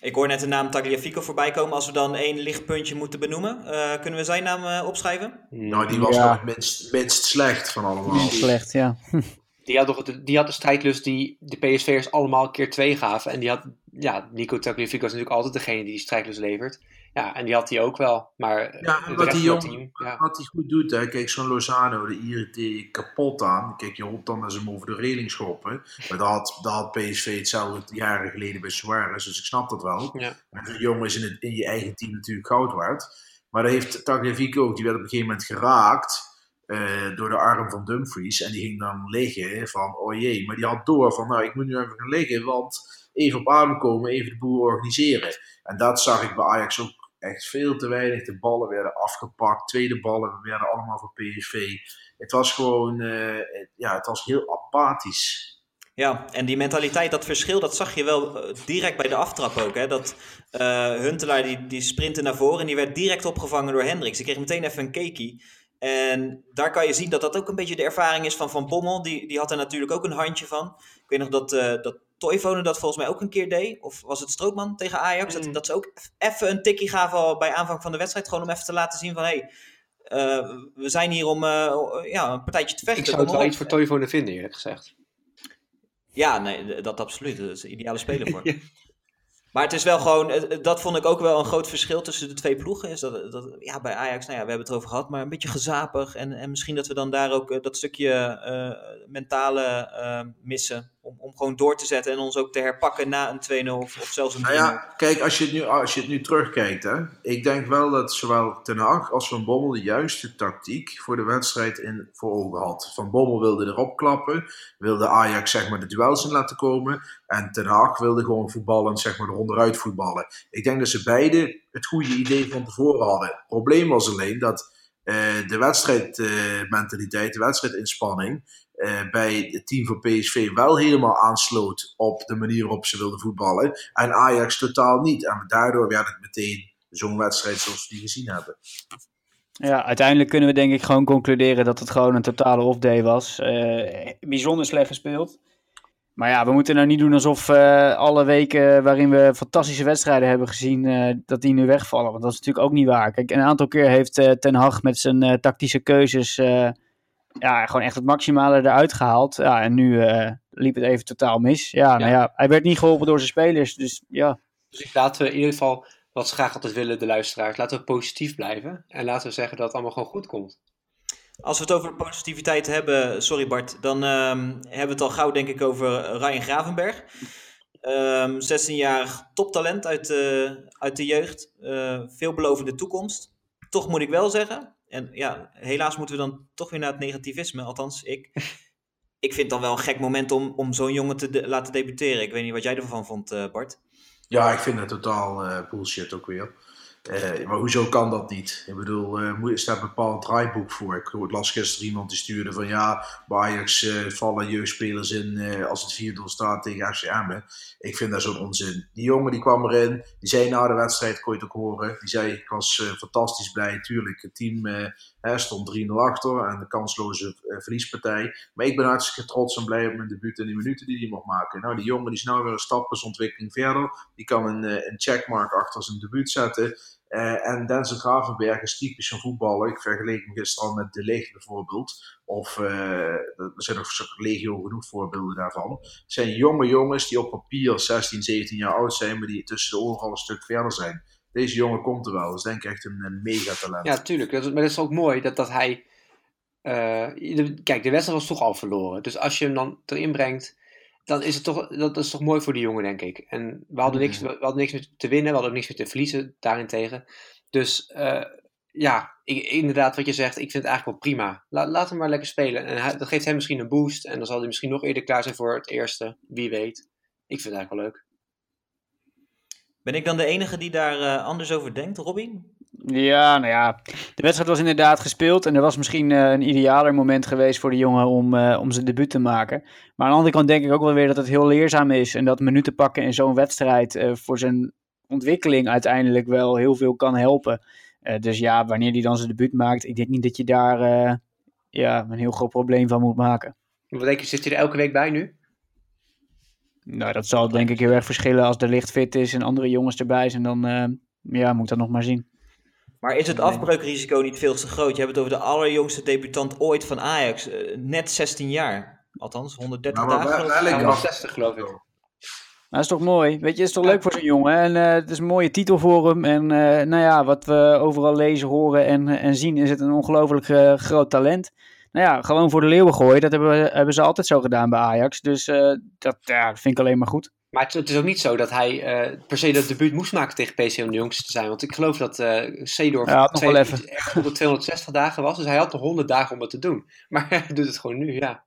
Ik hoor net de naam Tagliafico voorbij komen. Als we dan één lichtpuntje moeten benoemen, eh, kunnen we zijn naam eh, opschrijven? Nou, die was Ja. wel het minst, minst slecht van allemaal. Slecht, ja. Die had, nog, de- die had de strijdlust die de PSV'ers allemaal keer twee gaven. En die had, ja, Nico Tagliafico is natuurlijk altijd degene die die strijdlust levert. Ja, en die had hij ook wel. Maar Ja, de wat die team, ja. wat hij goed doet, hè. kijk, zo'n Lozano, de irriteer je kapot aan. Kijk, je hoopt dan dat ze hem over de reling schoppen. Maar dat had, dat had PSV hetzelfde jaren geleden bij Suarez, dus ik snap dat wel. Ja. Maar zo'n jongen is in, het, in je eigen team natuurlijk goud waard. Maar dat heeft Tagliafico ook, die werd op een gegeven moment geraakt eh, door de arm van Dumfries. En die ging dan liggen van, oh jee, maar die had door van, nou, ik moet nu even gaan liggen, want even op adem komen, even de boel organiseren. En dat zag ik bij Ajax ook echt veel te weinig. De ballen werden afgepakt, tweede ballen werden allemaal voor PSV. Het was gewoon, eh, ja, het was heel apathisch. Ja, en die mentaliteit, dat verschil, dat zag je wel eh, direct bij de aftrap ook. Hè? Dat eh, Huntelaar, die, die sprintte naar voren en die werd direct opgevangen door Hendricks. Die kreeg meteen even een kekie. En daar kan je zien dat dat ook een beetje de ervaring is van Van Bommel. Die, die had er natuurlijk ook een handje van. Ik weet nog dat, eh dat Toivonen dat volgens mij ook een keer deed. Of was het Strootman tegen Ajax? Dat, Mm. dat ze ook even een tikkie gaven al bij aanvang van de wedstrijd. Gewoon om even te laten zien van... Hey, eh, we zijn hier om eh, ja, een partijtje te vechten. Ik zou het wel iets voor Toivonen vinden, eerlijk gezegd. Ja, nee, dat absoluut. Dat is de ideale speler voor. Maar het is wel gewoon, dat vond ik ook wel een groot verschil tussen de twee ploegen. Is dat, dat ja, bij Ajax, nou ja, we hebben het erover gehad, maar een beetje gezapig. En, en misschien dat we dan daar ook eh, dat stukje eh, mentale eh, missen. Om, om gewoon door te zetten en ons ook te herpakken na een 2-0 of, of zelfs een 3-0. Nou ja, kijk, als je het nu, als je het nu terugkijkt, hè, ik denk wel dat zowel Ten Hag als Van Bommel de juiste tactiek voor de wedstrijd in voor ogen had. Van Bommel wilde erop klappen, wilde Ajax zeg maar de duels in laten komen en Ten Hag wilde gewoon voetballend zeg maar eronderuit voetballen. Ik denk dat ze beide het goede idee van tevoren hadden. Het probleem was alleen dat eh, de wedstrijdmentaliteit, de wedstrijdinspanning eh, bij het team van PSV wel helemaal aansloot op de manier waarop ze wilden voetballen. En Ajax totaal niet. En daardoor werd het meteen zo'n wedstrijd zoals we die gezien hebben. Ja, uiteindelijk kunnen we denk ik gewoon concluderen dat het gewoon een totale off-day was. Eh, bijzonder slecht gespeeld. Maar ja, we moeten nou niet doen alsof eh, alle weken waarin we fantastische wedstrijden hebben gezien, dat die nu wegvallen. Want dat is natuurlijk ook niet waar. Kijk, een aantal keer heeft Ten Hag met zijn tactische keuzes ja, gewoon echt het maximale eruit gehaald. Ja, en nu eh, liep het even totaal mis. Ja, nou ja, hij werd niet geholpen door zijn spelers. Dus ja, Dus laten we in ieder geval, wat ze graag altijd willen, de luisteraars, laten we positief blijven. En laten we zeggen dat het allemaal gewoon goed komt. Als we het over positiviteit hebben, sorry Bart, dan ehm, hebben we het al gauw denk ik over Ryan Gravenberg. Ehm 16-jarig toptalent uit, eh, uit de jeugd. Eh, veelbelovende toekomst. Toch moet ik wel zeggen, en ja, helaas moeten we dan toch weer naar het negativisme, althans ik. Ik vind het dan wel een gek moment om, om zo'n jongen te de- laten debuteren. Ik weet niet wat jij ervan vond, eh, Bart. Ja, ik vind het totaal eh, bullshit ook weer. Eh, maar hoezo kan dat niet? Ik bedoel, uh, is daar een bepaald draaiboek voor? Ik las gisteren iemand die stuurde van ja, bij Ajax uh, vallen jeugdspelers in als het 4-0 staat tegen FCM. Ik vind dat zo'n onzin. Die jongen die kwam erin, die zei na de wedstrijd, kon je het ook horen, die zei ik was fantastisch blij. Tuurlijk, het team stond 3-0 achter en de kansloze verliespartij. Maar ik ben hartstikke trots en blij op mijn debuut en die minuten die hij mocht maken. Nou, die jongen die is nou weer een stappensontwikkeling verder. Die kan een, een checkmark achter zijn debuut zetten. Uh, en Denzel Gravenberg is typisch een voetballer. Ik vergeleek hem gisteren met De Ligt bijvoorbeeld. Of uh, er zijn nog legio genoeg voorbeelden daarvan. Het zijn jonge jongens die op papier 16, 17 jaar oud zijn, maar die tussen de oren al een stuk verder zijn. Deze jongen komt er wel. Dat is denk ik echt een, een megatalent. Ja, tuurlijk. maar dat is ook mooi dat, dat hij... Uh, kijk, de wedstrijd was toch al verloren. Dus als je hem dan erin brengt dan is het toch, dat is toch mooi voor die jongen, denk ik. En we hadden niks, we hadden niks meer te winnen, we hadden ook niks meer te verliezen daarentegen. Dus uh, ja, ik, inderdaad, wat je zegt, ik vind het eigenlijk wel prima. laat hem maar lekker spelen. En hij, dat geeft hem misschien een boost. En dan zal hij misschien nog eerder klaar zijn voor het eerste. Wie weet. Ik vind het eigenlijk wel leuk. Ben ik dan de enige die daar uh, anders over denkt, Robin? Ja, nou ja, de wedstrijd was inderdaad gespeeld en er was misschien uh, een idealer moment geweest voor de jongen om, uh, om zijn debuut te maken. Maar aan de andere kant denk ik ook wel weer dat het heel leerzaam is en dat minuten pakken in zo'n wedstrijd uh, voor zijn ontwikkeling uiteindelijk wel heel veel kan helpen. dus ja, wanneer hij dan zijn debuut maakt, ik denk niet dat je daar ja, een heel groot probleem van moet maken. Wat denk je, zit hij er elke week bij nu? Nou, dat zal denk ik heel erg verschillen als de licht fit is en andere jongens erbij zijn. Dan ja, moet dat nog maar zien. Maar is het afbreukrisico niet veel te groot? Je hebt het over de allerjongste debutant ooit van Ajax. Uh, net 16 jaar. Althans, 130 nou, dagen. Wel, wel 60 geloof ik. Dat is toch mooi? Weet je, het is toch leuk voor zo'n jongen. En uh, het is een mooie titel voor hem. En uh, nou ja, wat we overal lezen, horen en, en zien, is het een ongelooflijk groot talent. Nou ja, gewoon voor de leeuwen gooien. Dat hebben, we, hebben ze altijd zo gedaan bij Ajax. Dus dat, ja, dat vind ik alleen maar goed. Maar het, is ook niet zo dat hij uh, per se dat debuut moest maken tegen PSV om de jongste te zijn. Want ik geloof dat uh, Seedorf ja, twee, echt 260 dagen was. Dus hij had nog 100 dagen om het te doen. Maar hij doet het gewoon nu, ja.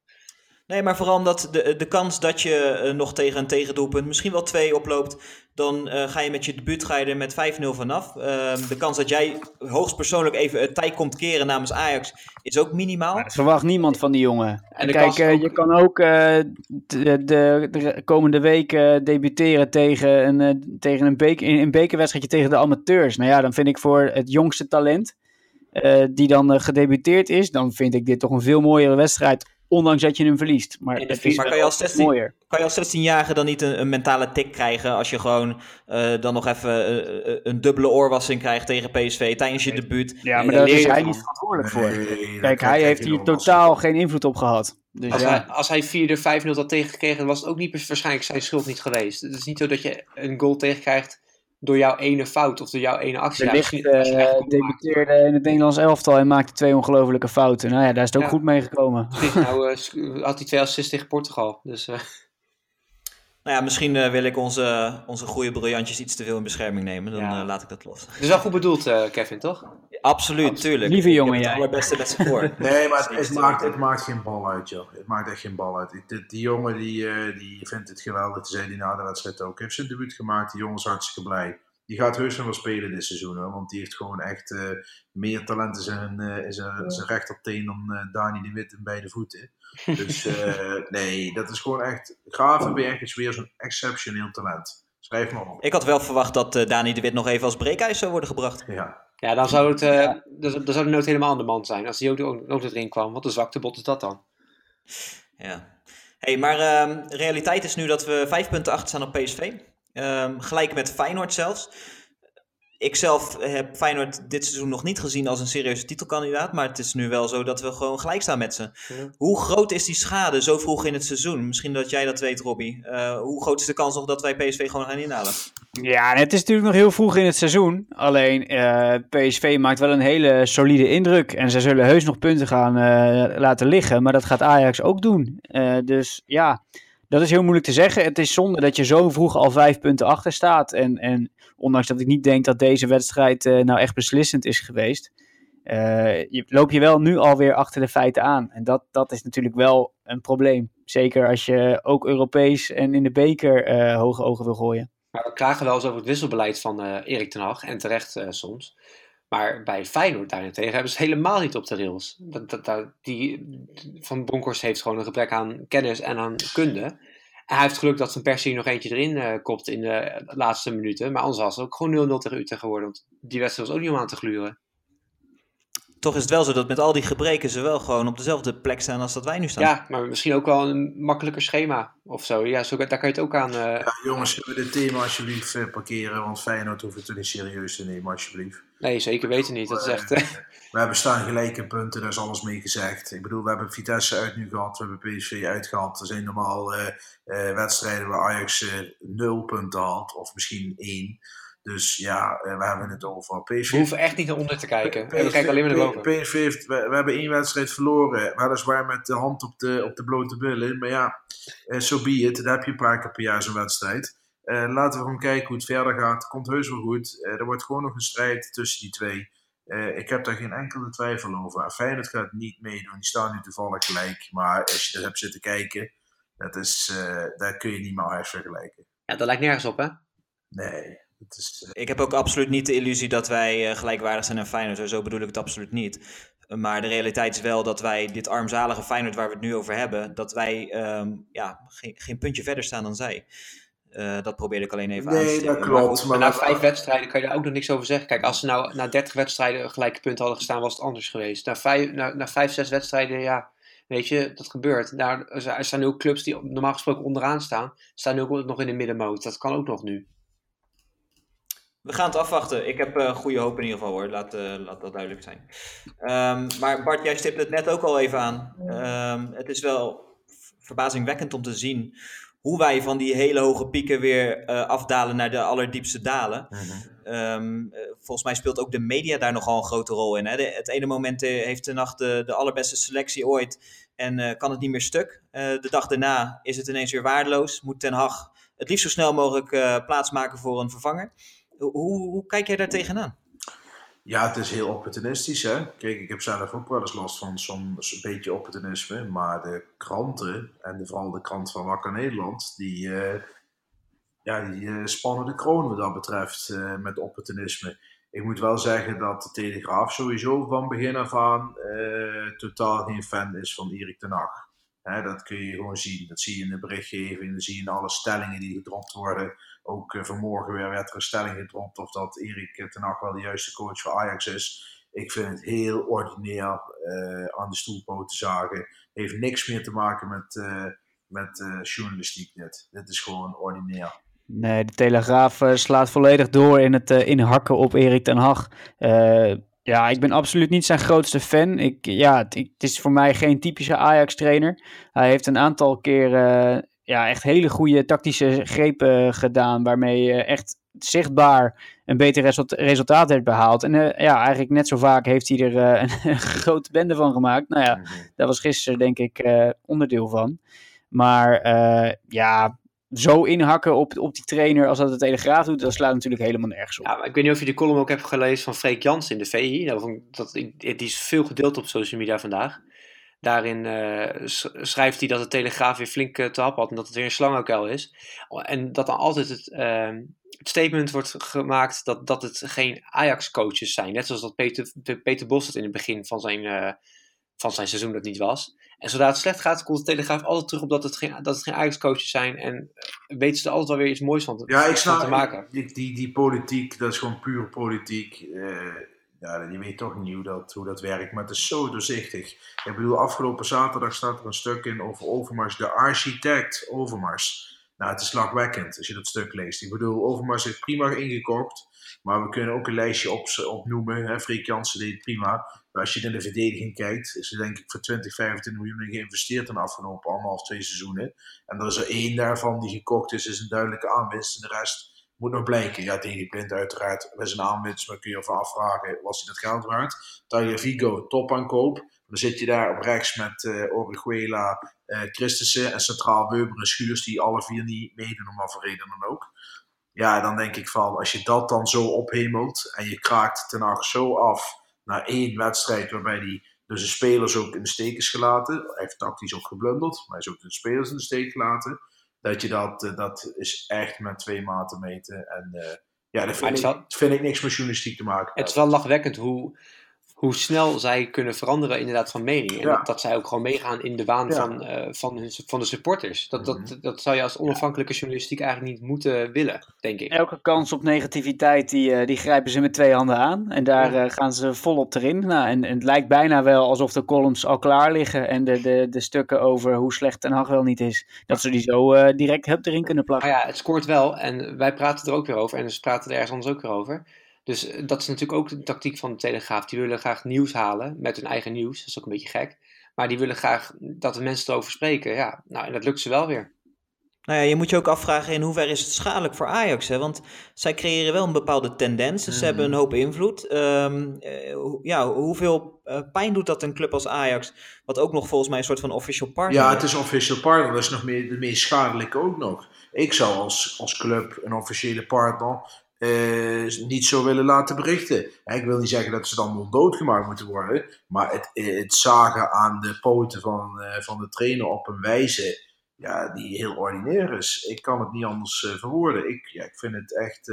Nee, maar vooral omdat de, de kans dat je uh, nog tegen een tegendoelpunt, misschien wel twee oploopt, dan uh, ga je met je debuut ga je er met 5-0 vanaf. Uh, de kans dat jij hoogstpersoonlijk even het tijd komt keren namens Ajax is ook minimaal. Dat verwacht niemand van die jongen. En Kijk, uh, je kan ook de, de, de, komende week debuteren tegen een, tegen een, beker, een bekerwedstrijdje tegen de amateurs. Nou ja, dan vind ik voor het jongste talent, die dan gedebuteerd is, dan vind ik dit toch een veel mooiere wedstrijd Ondanks dat je hem verliest. Maar, is maar kan, je als 16, mooier. kan je als 16-jarige dan niet een, een, mentale tik krijgen als je gewoon uh, dan nog even uh, een dubbele oorwassing krijgt tegen PSV tijdens je debuut? Ja, maar daar is hij niet verantwoordelijk voor. Nee, Kijk, hij heeft hier totaal geen invloed op gehad. Dus als, ja. hij, als hij 4 5-0 had tegengekregen, was het ook niet waarschijnlijk zijn schuld niet geweest. Het is niet zo dat je een goal tegenkrijgt door jouw ene fout of door jouw ene actie. De licht uh, debuteerde in het Nederlands elftal en maakte twee ongelofelijke fouten. Nou ja, daar is het ook goed mee gekomen. nou uh, had hij twee assists tegen Portugal. Dus, uh. Nou ja, misschien uh, wil ik onze, onze goede briljantjes iets te veel in bescherming nemen. Dan ja. laat ik dat los. Dus wel goed bedoeld, Kevin, toch? Absoluut, Absoluut. tuurlijk. Lieve jongen, ja. Het allerbeste met z'n voor. nee, maar het, het, maakt, het maakt geen bal uit, joh. Het maakt echt geen bal uit. Die, die jongen die, die vindt het geweldig. Dat zei hij na de wedstrijd ook. Hij heeft zijn debuut gemaakt. Die jongen is hartstikke blij die gaat heus nog wel spelen dit seizoen. Hoor, want die heeft gewoon echt uh, meer talent in zijn, uh, in zijn, zijn rechterteen dan uh, Dani de Wit in beide voeten. Dus nee, dat is gewoon echt. Gravenberg is weer zo'n exceptioneel talent. Schrijf maar op. Ik had wel verwacht dat Dani de Wit nog even als breekijs zou worden gebracht. Ja. Ja, dan zou het ja. dan, dan zou de nood helemaal aan de man zijn. Als hij ook, ook, ook erin kwam. Wat een zwaktebot is dat dan? Ja. hey, maar uh, realiteit is nu dat we vijf punten achter staan op PSV. Um, gelijk met Feyenoord zelfs. Ik zelf heb Feyenoord dit seizoen nog niet gezien als een serieuze titelkandidaat. Maar het is nu wel zo dat we gewoon gelijk staan met ze. Hoe groot is die schade zo vroeg in het seizoen? Misschien dat jij dat weet, Robbie. Uh, hoe groot is de kans nog dat wij PSV gewoon gaan inhalen? Ja, het is natuurlijk nog heel vroeg in het seizoen. Alleen uh, PSV maakt wel een hele solide indruk. En ze zullen heus nog punten gaan uh, laten liggen. Maar dat gaat Ajax ook doen. dus ja dat is heel moeilijk te zeggen. Het is zonde dat je zo vroeg al vijf punten achter staat. En, en ondanks dat ik niet denk dat deze wedstrijd uh, nou echt beslissend is geweest, uh, je, loop je wel nu alweer achter de feiten aan. En dat, dat is natuurlijk wel een probleem. Zeker als je ook Europees en in de beker uh, hoge ogen wil gooien. Maar we klagen wel eens over het wisselbeleid van eh, Erik ten Hag. En terecht eh, soms. Maar bij Feyenoord daarentegen hebben ze helemaal niet op de rails. Dat, dat, dat- die, van Bronkhorst heeft gewoon een gebrek aan kennis en aan kunde. En hij heeft geluk dat Van Persie nog eentje erin eh, kopt in de laatste minuten. Maar anders was het ook gewoon 0-0 tegen Utrecht geworden. Want die wedstrijd was ook niet om aan te gluren. Toch is het wel zo dat met al die gebreken ze wel gewoon op dezelfde plek staan als dat wij nu staan. Ja, maar misschien ook wel een makkelijker schema of zo. Ja, zo, daar kan je het ook aan... eh, Ja, jongens, zullen we dit thema alsjeblieft eh, parkeren? Want Feyenoord hoeft het niet serieus te nemen, alsjeblieft. Nee, zeker weten niet. Dat is echt... eh, We hebben staan gelijke punten, daar is alles mee gezegd. Ik bedoel, we hebben Vitesse uit nu gehad, we hebben PSV uitgehad. Er zijn normaal eh, eh, wedstrijden waar Ajax nul punten had, of misschien één. Dus ja, eh, we hebben het over. PSV we hoeven echt niet naar onder te kijken. En we kijken alleen maar naar boven. PSV heeft, we, we hebben één wedstrijd verloren. Weliswaar met de hand op de, op de blote billen. Maar ja, zo so be it. Daar heb je een paar keer per jaar zo'n wedstrijd. Eh, laten we gewoon kijken hoe het verder gaat. Komt heus wel goed. Eh, er wordt gewoon nog een strijd tussen die twee. Eh, ik heb daar geen enkele twijfel over. En Feyenoord gaat niet meedoen. Die staan nu toevallig gelijk. Maar als je er hebt zitten kijken, dat is, eh, daar kun je niet met Ajax vergelijken. Ja, dat lijkt nergens op, hè? Nee, het is... eh, Ik heb ook absoluut niet de illusie dat wij eh, gelijkwaardig zijn aan Feyenoord. Zo bedoel ik het absoluut niet. Maar de realiteit is wel dat wij dit armzalige Feyenoord waar we het nu over hebben, dat wij ehm, ja, geen, geen puntje verder staan dan zij. Eh, dat probeerde ik alleen even aan te nee, dat Maar klopt. goed, Maar Maar na vijf wedstrijden kan je daar ook nog niks over zeggen. Kijk, als ze nou na 30 wedstrijden gelijke punt hadden gestaan, was het anders geweest. Na vijf, na, na vijf zes wedstrijden, ja, weet je, dat gebeurt. Daar, er zijn ook clubs die normaal gesproken onderaan staan, staan nu ook nog in de middenmoot. Dat kan ook nog nu. We gaan het afwachten. Ik heb eh, goede hoop in ieder geval hoor. Laat, eh, laat dat duidelijk zijn. Ehm, maar Bart, jij stipte het net ook al even aan. Ehm, het is wel verbazingwekkend om te zien hoe wij van die hele hoge pieken weer eh, afdalen naar de allerdiepste dalen. Ehm, eh, volgens mij speelt ook de media daar nogal een grote rol in. Hè? De- het ene moment heeft de nacht de, de allerbeste selectie ooit en kan het niet meer stuk. De dag daarna is het ineens weer waardeloos. Moet Ten Hag het liefst zo snel mogelijk plaatsmaken voor een vervanger. Hoe, kijk jij daar tegenaan? Ja, het is heel opportunistisch. Hè? Kijk, ik heb zelf ook wel eens last van soms een beetje opportunisme. Maar de kranten, en de- vooral de krant van Wakker Nederland, die, eh, ja, die eh, spannen de kroon wat dat betreft eh, met opportunisme. Ik moet wel zeggen dat de Telegraaf sowieso van begin af aan totaal geen fan is van Erik ten Hag. Dat kun je gewoon zien. Dat zie je in de berichtgeving, dat zie je in alle stellingen die gedropt worden. Ook eh, vanmorgen weer werd er een stelling gedropt of dat Erik ten Hag wel de juiste coach voor Ajax is. Ik vind het heel ordinair eh, aan de stoelpoten zagen. Heeft niks meer te maken met, eh, met eh, journalistiek dit. Dit is gewoon ordinair. Nee, de Telegraaf eh, slaat volledig door in het eh, inhakken op Erik ten Hag. Eh, ja, ik ben absoluut niet zijn grootste fan. Ik, ja, het, het is voor mij geen typische Ajax-trainer. Hij heeft een aantal keer eh, ja, echt hele goede tactische grepen gedaan, waarmee je echt zichtbaar een beter result- resultaat heeft behaald. En eh, ja, eigenlijk net zo vaak heeft hij er eh, een, grote bende van gemaakt. Nou ja, daar was gisteren denk ik eh, onderdeel van. Maar eh, ja, zo inhakken op, op die trainer als dat de Telegraaf doet, dat slaat natuurlijk helemaal nergens op. Ja, ik weet niet of je de column ook hebt gelezen van Freek Jans in de VI. Nou, dat, die is veel gedeeld op social media vandaag. Daarin eh, sch- schrijft hij dat de Telegraaf weer flink eh, te hap had en dat het weer een slangenkuil is. En dat dan altijd het, ehm, het statement wordt gemaakt dat, dat het geen Ajax-coaches zijn. Net zoals dat Peter, Peter Bos het in het begin van zijn, eh, van zijn seizoen dat niet was. En zodra het slecht gaat, komt de Telegraaf altijd terug op dat het geen, dat het geen Ajax-coaches zijn. En weten ze er altijd wel weer iets moois van te, Ja, ik snap te maken. Die, die, die politiek, dat is gewoon puur politiek. Ja, je weet toch niet hoe dat, hoe dat werkt, maar het is zo doorzichtig. Ik bedoel, afgelopen zaterdag staat er een stuk in over Overmars, de architect Overmars. Nou, het is lachwekkend als je dat stuk leest. Ik bedoel, Overmars heeft prima ingekocht, maar we kunnen ook een lijstje op, opnoemen. Hè? Freek Jansen deed prima. Maar als je in de verdediging kijkt, is er denk ik voor 20, 25 miljoen geïnvesteerd in de afgelopen anderhalf, twee seizoenen. En er is er één daarvan die gekocht is, is een duidelijke aanwinst. En de rest moet nog blijken. Ja, Deli Blind uiteraard, dat is een maar kun je even afvragen, was hij dat geld waard? Talia Vigo, top aankoop. Dan zit je daar op rechts met eh Christensen en centraal Weber en Schuurs, die alle vier niet meedoen om wat voor reden dan ook. Ja, dan denk ik van, als je dat dan zo ophemelt en je kraakt ten Hag zo af naar één wedstrijd waarbij hij dus de spelers ook in de steek is gelaten. Hij heeft tactisch ook geblunderd, maar hij is ook de spelers in de steek gelaten. Dat je dat, eh, dat is echt met twee maten meten. En eh, ja, dat vind ik, vind ik niks met journalistiek te maken. Het is wel lachwekkend hoe, hoe snel zij kunnen veranderen inderdaad van mening. En Ja. dat, dat zij ook gewoon meegaan in de waan Ja. van, eh, van, hun, van de supporters. Dat, dat, Mhm. dat zou je als onafhankelijke journalistiek eigenlijk niet moeten willen, denk ik. Elke kans op negativiteit, die, eh, die grijpen ze met twee handen aan. En daar Ja. eh, gaan ze volop erin. Nou, en, en het lijkt bijna wel alsof de columns al klaar liggen. En de, de, de stukken over hoe slecht Ten Hag wel niet is. Dat ze die zo eh, direct hup erin kunnen plakken. Maar ja, het scoort wel en wij praten er ook weer over. En ze praten er ergens anders ook weer over. Dus eh, dat is natuurlijk ook de tactiek van de Telegraaf. Die willen graag nieuws halen met hun eigen nieuws. Dat is ook een beetje gek. Maar die willen graag dat de mensen erover spreken. Ja, nou, en dat lukt ze wel weer. Nou ja, je moet je ook afvragen in hoeverre is het schadelijk voor Ajax. Hè? Want zij creëren wel een bepaalde tendens. Dus ze Mhm. hebben een hoop invloed. Ehm, eh, ja, hoeveel eh, pijn doet dat een club als Ajax? Wat ook nog volgens mij een soort van official partner Ja, het is official partner. Dat is nog meer, de meest schadelijke ook nog. Ik zou als, als club een officiële partner eh, niet zo willen laten berichten. Ik wil niet zeggen dat ze dan wel doodgemaakt moeten worden. Maar het, het zagen aan de poten van, eh, van de trainer op een wijze ja, die heel ordinair is. Ik kan het niet anders eh, verwoorden. Ik, ja, ik vind het echt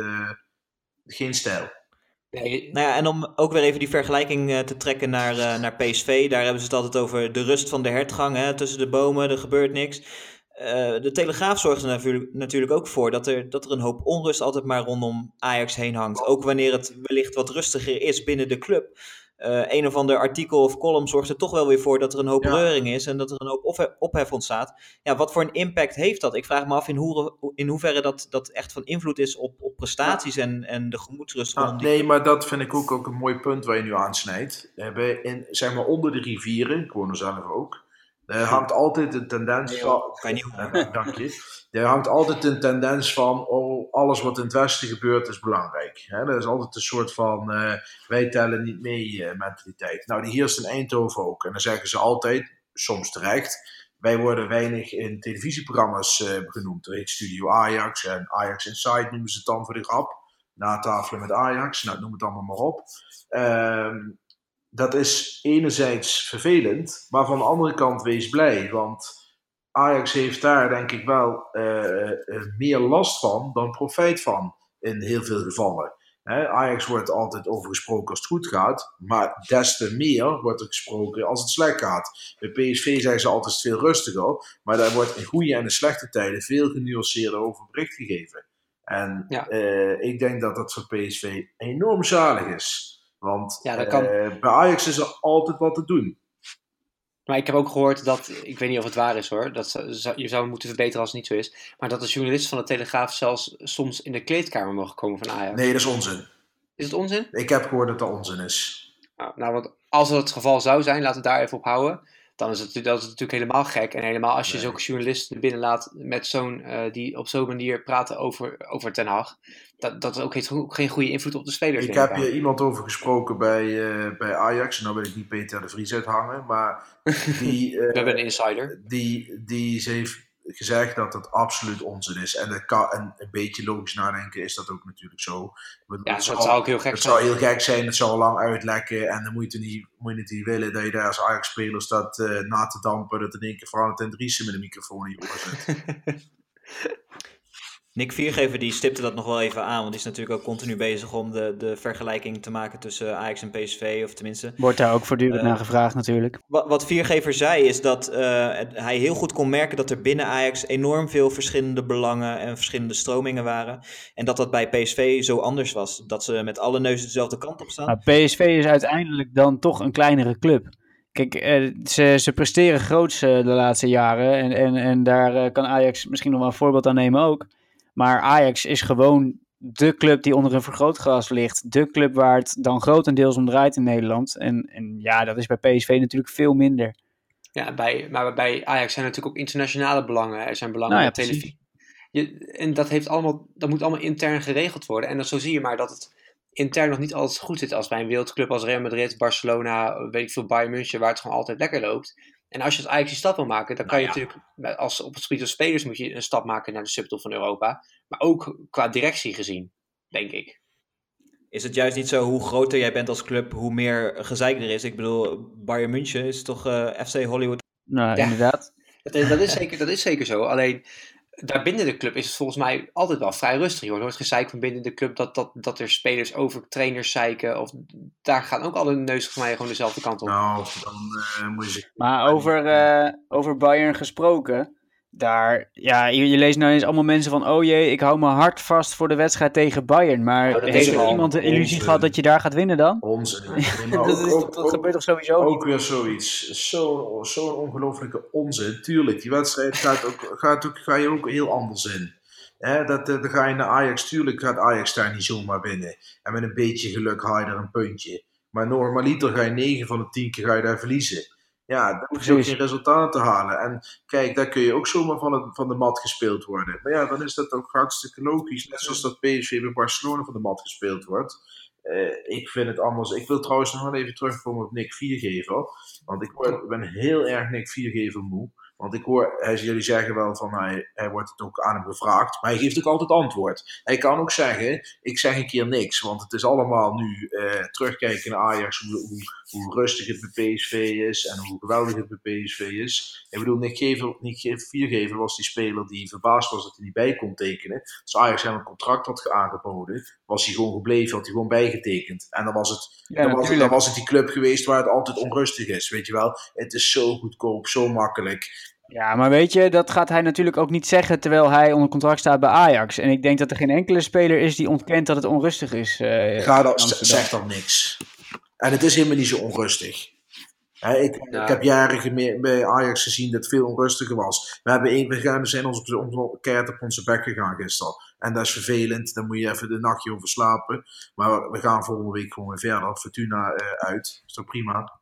geen stijl. Nee, Nou ja, en om ook weer even die vergelijking te trekken naar, naar PSV. Daar hebben ze het altijd over de rust van de hertgang. Hè? Tussen de bomen, er gebeurt niks. Eh, de Telegraaf zorgt er natuurlijk, ook voor dat er, dat er een hoop onrust altijd maar rondom Ajax heen hangt. Ook wanneer het wellicht wat rustiger is binnen de club. Eh, een of ander artikel of column zorgt er toch wel weer voor dat er een hoop Ja. reuring is en dat er een hoop ophef, ontstaat. Ja, wat voor een impact heeft dat? Ik vraag me af in, hoe, in hoeverre dat, dat echt van invloed is op, op prestaties en, en de gemoedsrust Ah, rondom die nee, maar dat vind ik ook, ook een mooi punt waar je nu aansnijdt. We hebben in, zeg maar onder de rivieren, ik woon er zelf ook, er hangt altijd een tendens van... Kan niet horen. Dank je. Er hangt altijd een tendens van, oh, alles wat in het Westen gebeurt is belangrijk. Hè, dat is altijd een soort van, eh, wij tellen niet mee eh, mentaliteit. Nou, die heerst in Eindhoven ook. En dan zeggen ze altijd, soms terecht, wij worden weinig in televisieprogramma's eh, genoemd. Er heet Studio Ajax en Ajax Inside noemen ze het dan voor de grap. Na tafelen met Ajax, nou, noem het allemaal maar op. Ehm, dat is enerzijds vervelend, maar van de andere kant wees blij. Want Ajax heeft daar denk ik wel eh, eh, meer last van dan profijt van in heel veel gevallen. Ajax wordt altijd over gesproken als het goed gaat, maar des te meer wordt er gesproken als het slecht gaat. Bij PSV zijn ze altijd veel rustiger, maar daar wordt in goede en in slechte tijden veel genuanceerder over bericht gegeven. En Ja. eh, ik denk dat dat voor PSV enorm zalig is. Want Ja, dat kan. eh, bij Ajax is er altijd wat te doen. Maar ik heb ook gehoord dat, ik weet niet of het waar is hoor, dat je zou moeten verbeteren als het niet zo is, maar dat de journalisten van de Telegraaf zelfs soms in de kleedkamer mogen komen van Ajax. Nee, dat is onzin. Is het onzin? Ik heb gehoord dat dat onzin is. Nou, nou, want als dat het geval zou zijn, laten we daar even op houden. Dan is het, dat is natuurlijk helemaal gek. En helemaal als je Nee. zulke journalisten er binnen laat met zo'n, eh, die op zo'n manier praten over, over Ten Hag. Dat, dat ook heeft ook geen goede invloed op de spelers. Ik heb hier iemand over gesproken bij, eh, bij Ajax. En nou wil ik niet Peter de Vries uithangen. Maar die, eh, We hebben een insider. die, die ze heeft gezegd dat het absoluut onzin is. En, dat kan, en een beetje logisch nadenken is dat ook natuurlijk zo. Bedoel, Ja, het dat zou- zou ook heel gek Het zijn. zou heel gek zijn, het zou lang uitlekken. En dan moet je, niet, moet je het niet willen dat je daar als Ajax-speler staat eh, na te dampen. Dat in één keer Valentin Driessen met een microfoon in je oor zit. Nick Viergever die stipte dat nog wel even aan, want die is natuurlijk ook continu bezig om de, de vergelijking te maken tussen Ajax en PSV, of tenminste. Wordt daar ook voortdurend Eh, naar gevraagd natuurlijk. Wat, wat Viergever zei is dat eh, hij heel goed kon merken dat er binnen Ajax enorm veel verschillende belangen en verschillende stromingen waren. En dat dat bij PSV zo anders was. Dat ze met alle neuzen dezelfde kant op staan. Maar PSV is uiteindelijk dan toch een kleinere club. Kijk, eh, ze, ze presteren groots de laatste jaren. En, en, en daar kan Ajax misschien nog wel een voorbeeld aan nemen ook. Maar Ajax is gewoon de club die onder een vergrootglas ligt. De club waar het dan grotendeels om draait in Nederland. En, en ja, dat is bij PSV natuurlijk veel minder. Ja, bij, maar bij Ajax zijn natuurlijk ook internationale belangen. Er zijn belangen Nou ja, televisie. Je, en dat, heeft allemaal, dat moet allemaal intern geregeld worden. En dan zo zie je maar dat het intern nog niet altijd goed zit. Als bij een wereldclub als Real Madrid, Barcelona, weet ik veel, Bayern München, waar het gewoon altijd lekker loopt. En als je als Ajax die stap wil maken, dan kan Nou je natuurlijk, met- als, op het gebied van spelers moet je een stap maken naar de subtop van Europa. Maar ook qua directie gezien, denk ik. Is het juist niet zo hoe groter jij bent als club, hoe meer gezeik er is? Ik bedoel, Bayern München is toch eh, FC Hollywood Nou, Ja. inderdaad. Dat is, dat, is zeker, dat is zeker zo. Alleen daar binnen de club is het volgens mij altijd wel vrij rustig. Je hoort nooit gezeik van binnen de club dat, dat, dat er spelers over trainers zeiken. Of daar gaan ook alle neus volgens mij gewoon dezelfde kant op. Nou, dan eh, moet je zich... Maar over, eh, over Bayern gesproken, daar, ja, je, je leest nou eens allemaal mensen van, oh jee, ik hou mijn hart vast voor de wedstrijd tegen Bayern. Maar dat heeft er iemand de illusie onzin. gehad dat je daar gaat winnen dan? Onzin. Maar dat, ook- is, ook- dat ook- gebeurt toch sowieso niet? Ook weer zoiets. Zo'n zo'n ongelofelijke onzin. Tuurlijk, die wedstrijd gaat, ook, gaat ook, ga je ook heel anders in. Dat, eh, dan ga je naar Ajax. Tuurlijk gaat Ajax daar niet zomaar winnen. En met een beetje geluk haal je er een puntje. Maar normaliter ga je 9 van de 10 keer ga je daar verliezen. Ja, dan hoef je ook geen resultaat te halen. En kijk, daar kun je ook zomaar van, het, van de mat gespeeld worden. Maar ja, dan is dat ook hartstikke logisch. Net zoals dat PSV bij Barcelona van de mat gespeeld wordt. Eh, ik vind het anders. Ik wil trouwens nog wel even terugkomen op Nick Viergever. Want ik ben heel erg Nick Viergever moe. Want ik hoor, hij, jullie zeggen wel van hij, hij wordt het ook aan hem gevraagd. Maar hij geeft ook altijd antwoord. Hij kan ook zeggen, ik zeg een keer niks. Want het is allemaal nu eh, terugkijken naar Ajax. Hoe, hoe, hoe rustig het bij PSV is. En hoe geweldig het bij PSV is. Ik bedoel, Nick, Gever, Nick Ge- Viergever was die speler die verbaasd was dat hij niet bij kon tekenen. Als Ajax hem een contract had aangeboden, was hij gewoon gebleven, had hij gewoon bijgetekend. En dan was het Ja, dan, was het, natuurlijk. dan was het die club geweest waar het altijd onrustig is. Weet je wel, het is zo goedkoop, zo makkelijk. Ja, maar weet je, dat gaat hij natuurlijk ook niet zeggen terwijl hij onder contract staat bij Ajax. En ik denk dat er geen enkele speler is die ontkent dat het onrustig is. eh, Ga Amsterdam. zeg dan niks. En het is helemaal niet zo onrustig. Ik, Ja. ik heb jaren bij Ajax gezien dat het veel onrustiger was. We, hebben één, we, gaan, we zijn ons op, de- op, keihard op onze bek gegaan gisteren. En dat is vervelend. Daar moet je even de nachtje over slapen. Maar we gaan volgende week gewoon weer verder. Fortuna eh, uit. Is toch prima?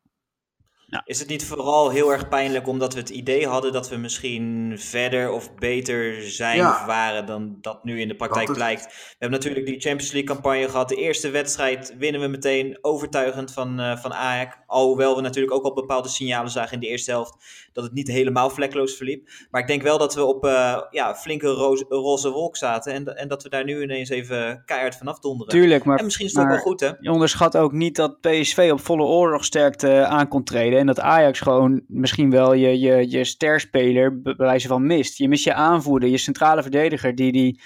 Is het niet vooral heel erg pijnlijk omdat we het idee hadden dat we misschien verder of beter zijn Ja. of waren dan dat nu in de praktijk Dat is- blijkt? We hebben natuurlijk die Champions League campagne gehad. De eerste wedstrijd winnen we meteen overtuigend van, eh, van Ajax. Alhoewel we natuurlijk ook al bepaalde signalen zagen in de eerste helft dat het niet helemaal vlekkeloos verliep. Maar ik denk wel dat we op eh, ja, flinke roze, roze wolk zaten en, en dat we daar nu ineens even keihard vanaf donderen. Tuurlijk, maar en misschien is het ook maar- wel goed hè? je onderschat ook niet dat PSV op volle oorlogsterkte aan kon treden. En dat Ajax gewoon misschien wel je, je, je sterspeler bij wijze van mist. Je mist je aanvoerder, je centrale verdediger die die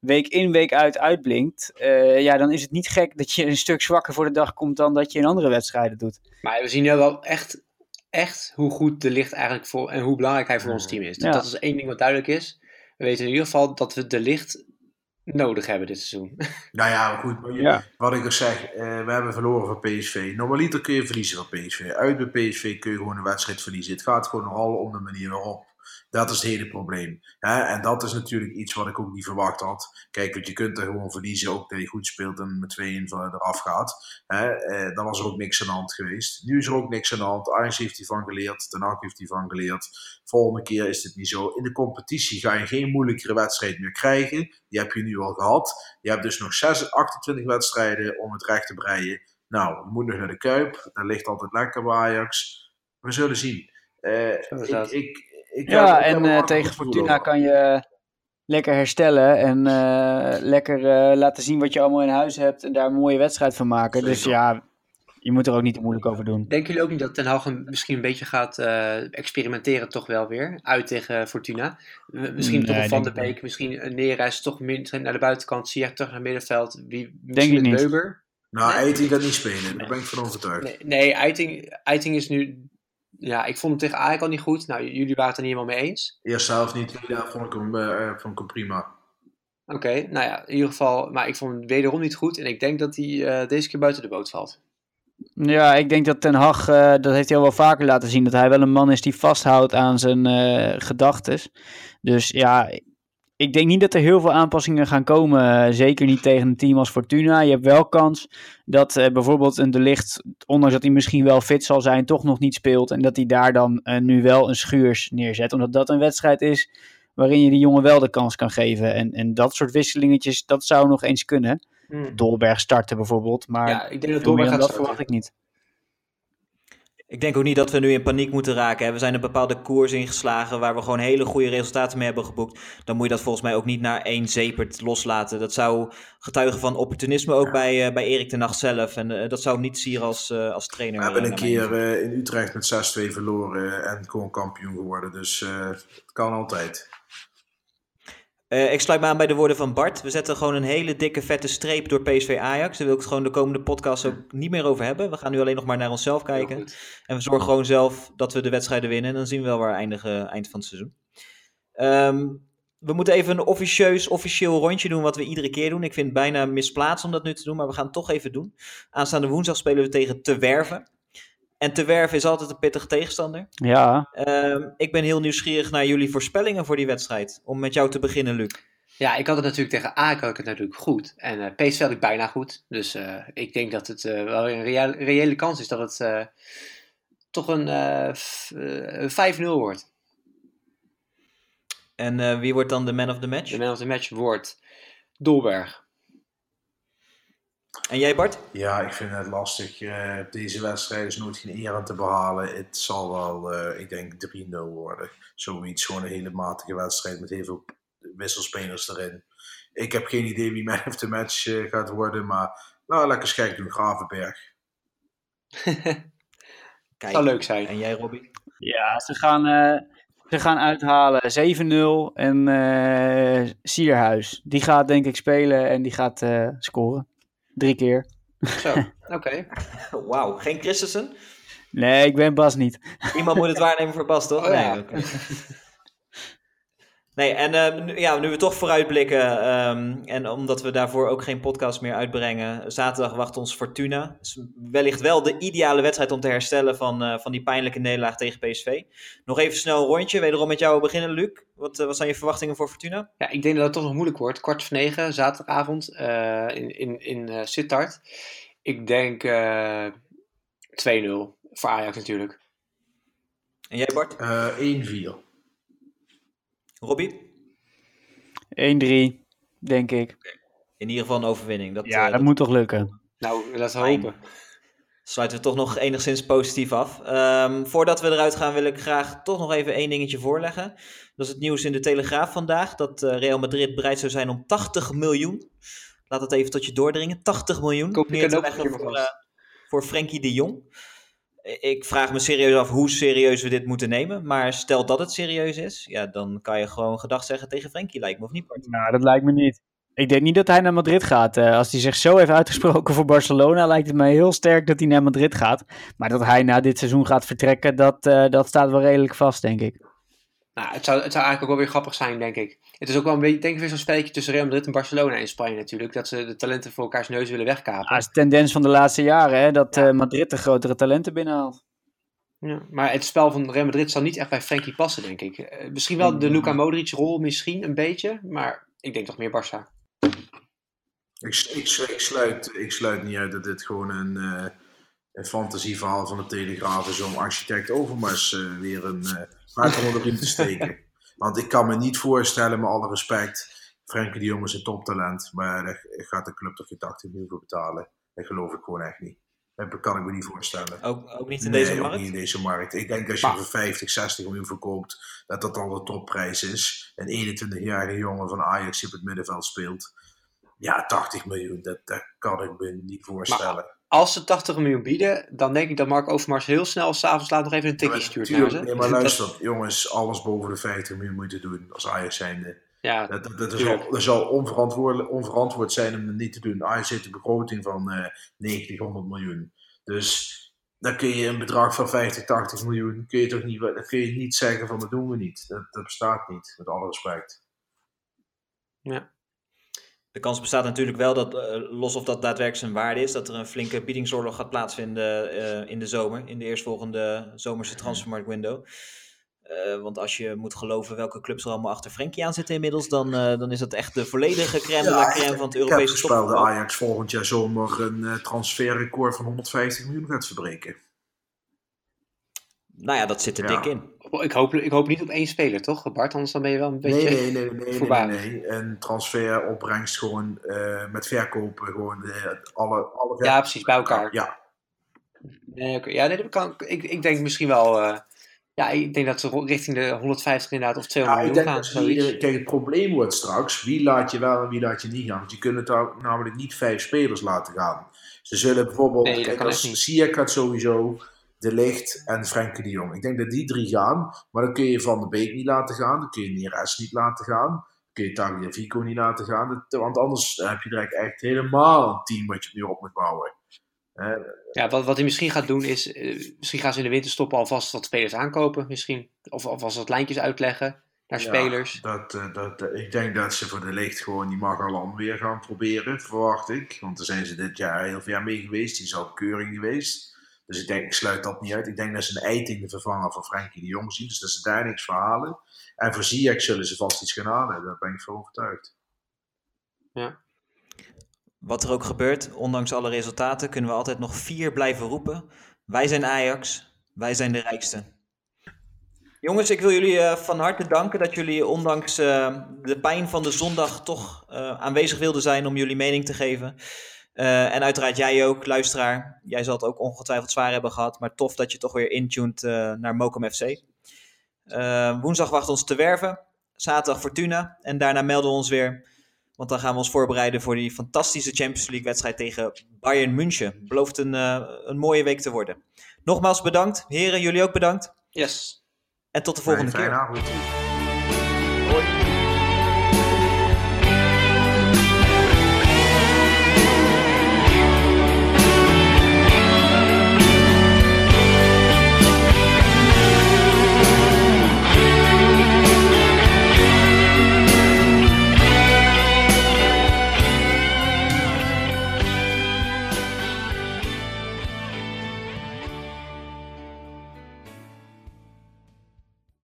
week in week uit uitblinkt. Eh, ja, dan is het niet gek dat je een stuk zwakker voor de dag komt dan dat je in andere wedstrijden doet. Maar we zien nu wel echt, echt hoe goed de licht eigenlijk voor en hoe belangrijk hij voor ons team is. Ja. Dat is één ding wat duidelijk is. We weten in ieder geval dat we de licht nodig hebben dit seizoen. Nou ja, maar goed. maar je- Ja. Wat ik al zeg, eh, we hebben verloren van PSV. Normaliter kun je verliezen van PSV. Uit bij PSV kun je gewoon een wedstrijd verliezen. Het gaat gewoon nogal om de manier waarop. Dat is het hele probleem. Hè? En dat is natuurlijk iets wat ik ook niet verwacht had. Kijk, want je kunt er gewoon verliezen, ook dat je goed speelt en met 2-1 van- eraf gaat. Hè? Eh, dan was er ook niks aan de hand geweest. Nu is er ook niks aan de hand. Ajax heeft hiervan geleerd, Ten Hag heeft hiervan geleerd. Volgende keer is dit niet zo. In de competitie ga je geen moeilijkere wedstrijd meer krijgen. Die heb je nu al gehad. Je hebt dus nog 6, 28 wedstrijden om het recht te breien. Nou, je moet nog naar de Kuip. Daar ligt altijd lekker bij Ajax. We zullen zien. Eh, ik, ik Ja, en eh, tegen Fortuna kan je lekker herstellen en eh, lekker eh, laten zien wat je allemaal in huis hebt en daar een mooie wedstrijd van maken. Dus ja, je moet er ook niet te moeilijk over doen. Denken jullie ook niet dat Ten Hag misschien een beetje gaat eh, experimenteren toch wel weer? Uit tegen Fortuna. Misschien Nee, toch een Van ik Beek, misschien een Neerreis toch meer naar de buitenkant. Ziyech terug naar het middenveld. Wie, Denk misschien ik niet. Weber. Nou, Nee. Eiting gaat niet spelen. Daar ben ik van overtuigd. Nee, nee Eiting, Eiting is nu... Ja, ik vond hem tegen Ajax al niet goed. Nou, jullie waren het er niet helemaal mee eens. Eerst zelf niet. Tweede helft vond ik hem, eh, vond ik hem prima. Oké, nou ja, in ieder geval... Maar ik vond hem wederom niet goed. En ik denk dat hij eh, deze keer buiten de boot valt. Ja, ik denk dat Ten Hag, eh, dat heeft hij al wel vaker laten zien, dat hij wel een man is die vasthoudt aan zijn eh gedachtes. Dus ja, ik denk niet dat er heel veel aanpassingen gaan komen. eh, zeker niet tegen een team als Fortuna. Je hebt wel kans dat eh, bijvoorbeeld een De Ligt, ondanks dat hij misschien wel fit zal zijn, toch nog niet speelt. En dat hij daar dan eh, nu wel een schuurs neerzet. Omdat dat een wedstrijd is waarin je die jongen wel de kans kan geven. En, en dat soort wisselingetjes, dat zou nog eens kunnen. Dolberg starten bijvoorbeeld, maar ja, ik denk dat Dolberg gaat dat verwacht ik niet. Ik denk ook niet dat we nu in paniek moeten raken. Hè. We zijn een bepaalde koers ingeslagen waar we gewoon hele goede resultaten mee hebben geboekt. Dan moet je dat volgens mij ook niet naar één zepert loslaten. Dat zou getuigen van opportunisme ook bij, eh, bij Erik ten Nacht zelf. En eh, dat zou hem niet sieren als, eh, als trainer. We hebben een keer in Utrecht met 6-2 verloren en gewoon kampioen geworden. Dus het kan altijd. Eh, ik sluit me aan bij de woorden van Bart. We zetten gewoon een hele dikke vette streep door PSV Ajax. Daar wil ik het gewoon de komende podcast ook niet meer over hebben. We gaan nu alleen nog maar naar onszelf kijken. En we zorgen gewoon zelf dat we de wedstrijden winnen. En dan zien we wel waar we eindigen eind van het seizoen. Ehm, we moeten even een officieus, officieel rondje doen wat we iedere keer doen. Ik vind het bijna misplaatst om dat nu te doen, maar we gaan het toch even doen. Aanstaande woensdag spelen we tegen Te Werven. En Te Werven is altijd een pittige tegenstander. Ja, Ehm, ik ben heel nieuwsgierig naar jullie voorspellingen voor die wedstrijd. Om met jou te beginnen, Luc. Ja, ik had het natuurlijk tegen had ik het natuurlijk goed. En eh PSV had ik bijna goed. Dus eh, ik denk dat het eh, wel een reële, reële kans is dat het eh, toch een eh, f- eh, 5-0 wordt. En eh, wie wordt dan de man of the match? De man of the match wordt Dolberg. En jij, Bart? Ja, ik vind het lastig. Eh, deze wedstrijd is nooit geen eer aan te behalen. Het zal wel, eh, ik denk, 3-0 worden. Zoiets, gewoon een hele matige wedstrijd met heel veel wisselspelers erin. Ik heb geen idee wie man of the match eh, gaat worden, maar nou, lekker schijk doen, Gravenberg. Kijk. Zou leuk zijn. En jij, Robbie? ja ze, gaan, eh, ze gaan uithalen 7-0 en eh Sierhuis. Die gaat denk ik spelen en die gaat eh, scoren. Drie keer. Zo, oké. Wauw, geen Christensen? Nee, ik ben Bas niet. Iemand moet het waarnemen voor Bas, toch? Oh, ja. Nee, oké. Nee, en eh, nu, ja, nu we toch vooruitblikken, ehm, en omdat we daarvoor ook geen podcast meer uitbrengen, zaterdag wacht ons Fortuna. Dus wellicht wel de ideale wedstrijd om te herstellen van, eh, van die pijnlijke nederlaag tegen PSV. Nog even snel een rondje, wederom met jou beginnen, Luc. Wat, eh, wat zijn je verwachtingen voor Fortuna? Ja, ik denk dat het toch nog moeilijk wordt. Kwart voor negen, zaterdagavond eh, in, in, in eh, Sittard. Ik denk eh 2-0 voor Ajax natuurlijk. En jij, Bart? Eh 1-4. Robbie? 1-3, denk ik. In ieder geval een overwinning. Dat, Ja, eh, dat moet toch lukken. Nou, laten we hopen. sluiten we toch nog enigszins positief af. Ehm, voordat we eruit gaan wil ik graag toch nog even één dingetje voorleggen. Dat is het nieuws in de Telegraaf vandaag. Dat eh, Real Madrid bereid zou zijn om 80 miljoen. Laat het even tot je doordringen. 80 miljoen Koop je neer te leggen voor, eh, voor Frenkie de Jong. Ik vraag me serieus af hoe serieus we dit moeten nemen. Maar stel dat het serieus is, ja, dan kan je gewoon gedag zeggen tegen Frenkie, lijkt me of niet? Nou, dat lijkt me niet. Ik denk niet dat hij naar Madrid gaat. Eh, als hij zich zo heeft uitgesproken voor Barcelona, lijkt het mij heel sterk dat hij naar Madrid gaat. Maar dat hij na dit seizoen gaat vertrekken, dat, eh, dat staat wel redelijk vast, denk ik. Nou, het zou, het zou eigenlijk ook wel weer grappig zijn, denk ik. Het is ook wel een beetje, denk ik, weer zo'n spelletje tussen Real Madrid en Barcelona in Spanje natuurlijk. Dat ze de talenten voor elkaars neus willen wegkapen. Dat is de tendens van de laatste jaren, hè, dat Ja. eh, Madrid de grotere talenten binnenhaalt. Ja, maar het spel van Real Madrid zal niet echt bij Frenkie passen, denk ik. Eh, misschien wel de Luka Modric-rol, misschien een beetje. Maar ik denk toch meer Barça. Ik, ik, ik, sluit, ik sluit niet uit dat dit gewoon een, eh, een fantasieverhaal van de Telegraaf is om architect Overmars weer een de riem te steken. Want ik kan me niet voorstellen, met alle respect, Frenkie de Jong is een toptalent, maar daar gaat de club toch geen 80 miljoen voor betalen. Dat geloof ik gewoon echt niet. Dat kan ik me niet voorstellen. Ook, ook niet in nee, deze ook markt? niet in deze markt. Ik denk als je voor 50, 60 miljoen verkoopt, dat dat al de topprijs is. Een 21-jarige jongen van Ajax die op het middenveld speelt. Ja, 80 miljoen, dat, dat kan ik me niet voorstellen. Maar als ze 80 miljoen bieden, dan denk ik dat Mark Overmars heel snel s'avonds laat nog even een tikkie Ja, stuurt tuurlijk. naar ze. Nee, maar Dat- luister, jongens, alles boven de 50 miljoen moeten doen als Ajax zijnde. ja, Dat, dat, dat, is Tuurlijk. al, dat zal onverantwoord, onverantwoord zijn om het niet te doen. Ajax heeft een begroting van eh 90, 100 miljoen. Dus dan kun je een bedrag van 50, 80 miljoen, kun je toch niet, dan kun je niet zeggen van dat doen we niet. Dat, dat bestaat niet, met alle respect. De kans bestaat natuurlijk wel dat, eh, los of dat daadwerkelijk zijn waarde is, dat er een flinke biedingsoorlog gaat plaatsvinden eh, in de zomer, in de eerstvolgende zomerse transfermarktwindow. Eh, want als je moet geloven welke clubs er allemaal achter Frenkie aan zitten inmiddels, dan, dan is dat echt de volledige crème la crème van het ik heb Europese topvoetbal. Ajax volgend jaar zomer een transferrecord van 150 miljoen gaat verbreken. Nou ja, dat zit er Ja. dik in. ik, hoop, ik hoop niet op één speler, toch, Bart? Anders dan ben je wel een beetje... Nee, nee, nee, nee, nee, nee, voorbarig. nee. Een transfer opbrengst gewoon eh, met verkopen, gewoon eh, alle, alle Ja, precies, bij elkaar. Ja, Nee, oké. Ja, nee, dat kan, ik, ik denk misschien wel... eh, ja, ik denk dat ze richting de 150 inderdaad of 200 Ja, ik miljoen denk gaan. dat Zoiets. iedereen- kijk, het probleem wordt straks, wie laat je wel en wie laat je niet gaan. Want je kunt het daar namelijk niet vijf spelers laten gaan. Ze zullen bijvoorbeeld, kijk, als. Ziyech gaat sowieso, De Licht en Frenkie de Jong. Ik denk dat die drie gaan, maar dan kun je Van de Beek niet laten gaan, dan kun je Neres niet laten gaan, dan kun je Tagliafico niet laten gaan. Dat- want anders heb je direct echt helemaal een team wat je nu op moet bouwen. Ja, wat, wat hij misschien gaat doen is, eh, misschien gaan ze in de winterstop alvast wat spelers aankopen, misschien. Of alvast wat lijntjes uitleggen naar Ja, spelers. Dat, eh, dat, eh, ik denk dat ze voor de licht gewoon die Magalan weer gaan proberen, verwacht ik. Want daar zijn ze dit jaar heel veel jaar mee geweest. Die is al keuring geweest. Dus ik denk, ik sluit dat niet uit. Ik denk dat ze een eiting de vervanger van Frenkie de Jong zien. Dus dat ze daar niks voor halen. En voor Ziyech zullen ze vast iets gaan halen. Daar ben ik van overtuigd. Wat er ook gebeurt, ondanks alle resultaten, kunnen we altijd nog vier blijven roepen. Wij zijn Ajax, wij zijn de rijkste. Jongens, ik wil jullie eh, van harte danken dat jullie ondanks eh, de pijn van de zondag toch eh, aanwezig wilden zijn om jullie mening te geven. Eh, en uiteraard jij ook, luisteraar. Jij zal het ook ongetwijfeld zwaar hebben gehad, maar tof dat je toch weer intuned eh, naar Mokum FC. Eh, woensdag wacht ons te werven, zaterdag Fortuna en daarna melden we ons weer want dan gaan we ons voorbereiden voor die fantastische Champions League wedstrijd tegen Bayern München. Belooft een, eh, een mooie week te worden. Nogmaals bedankt. Heren, jullie ook bedankt. Yes. En tot de volgende Fijne keer. avond.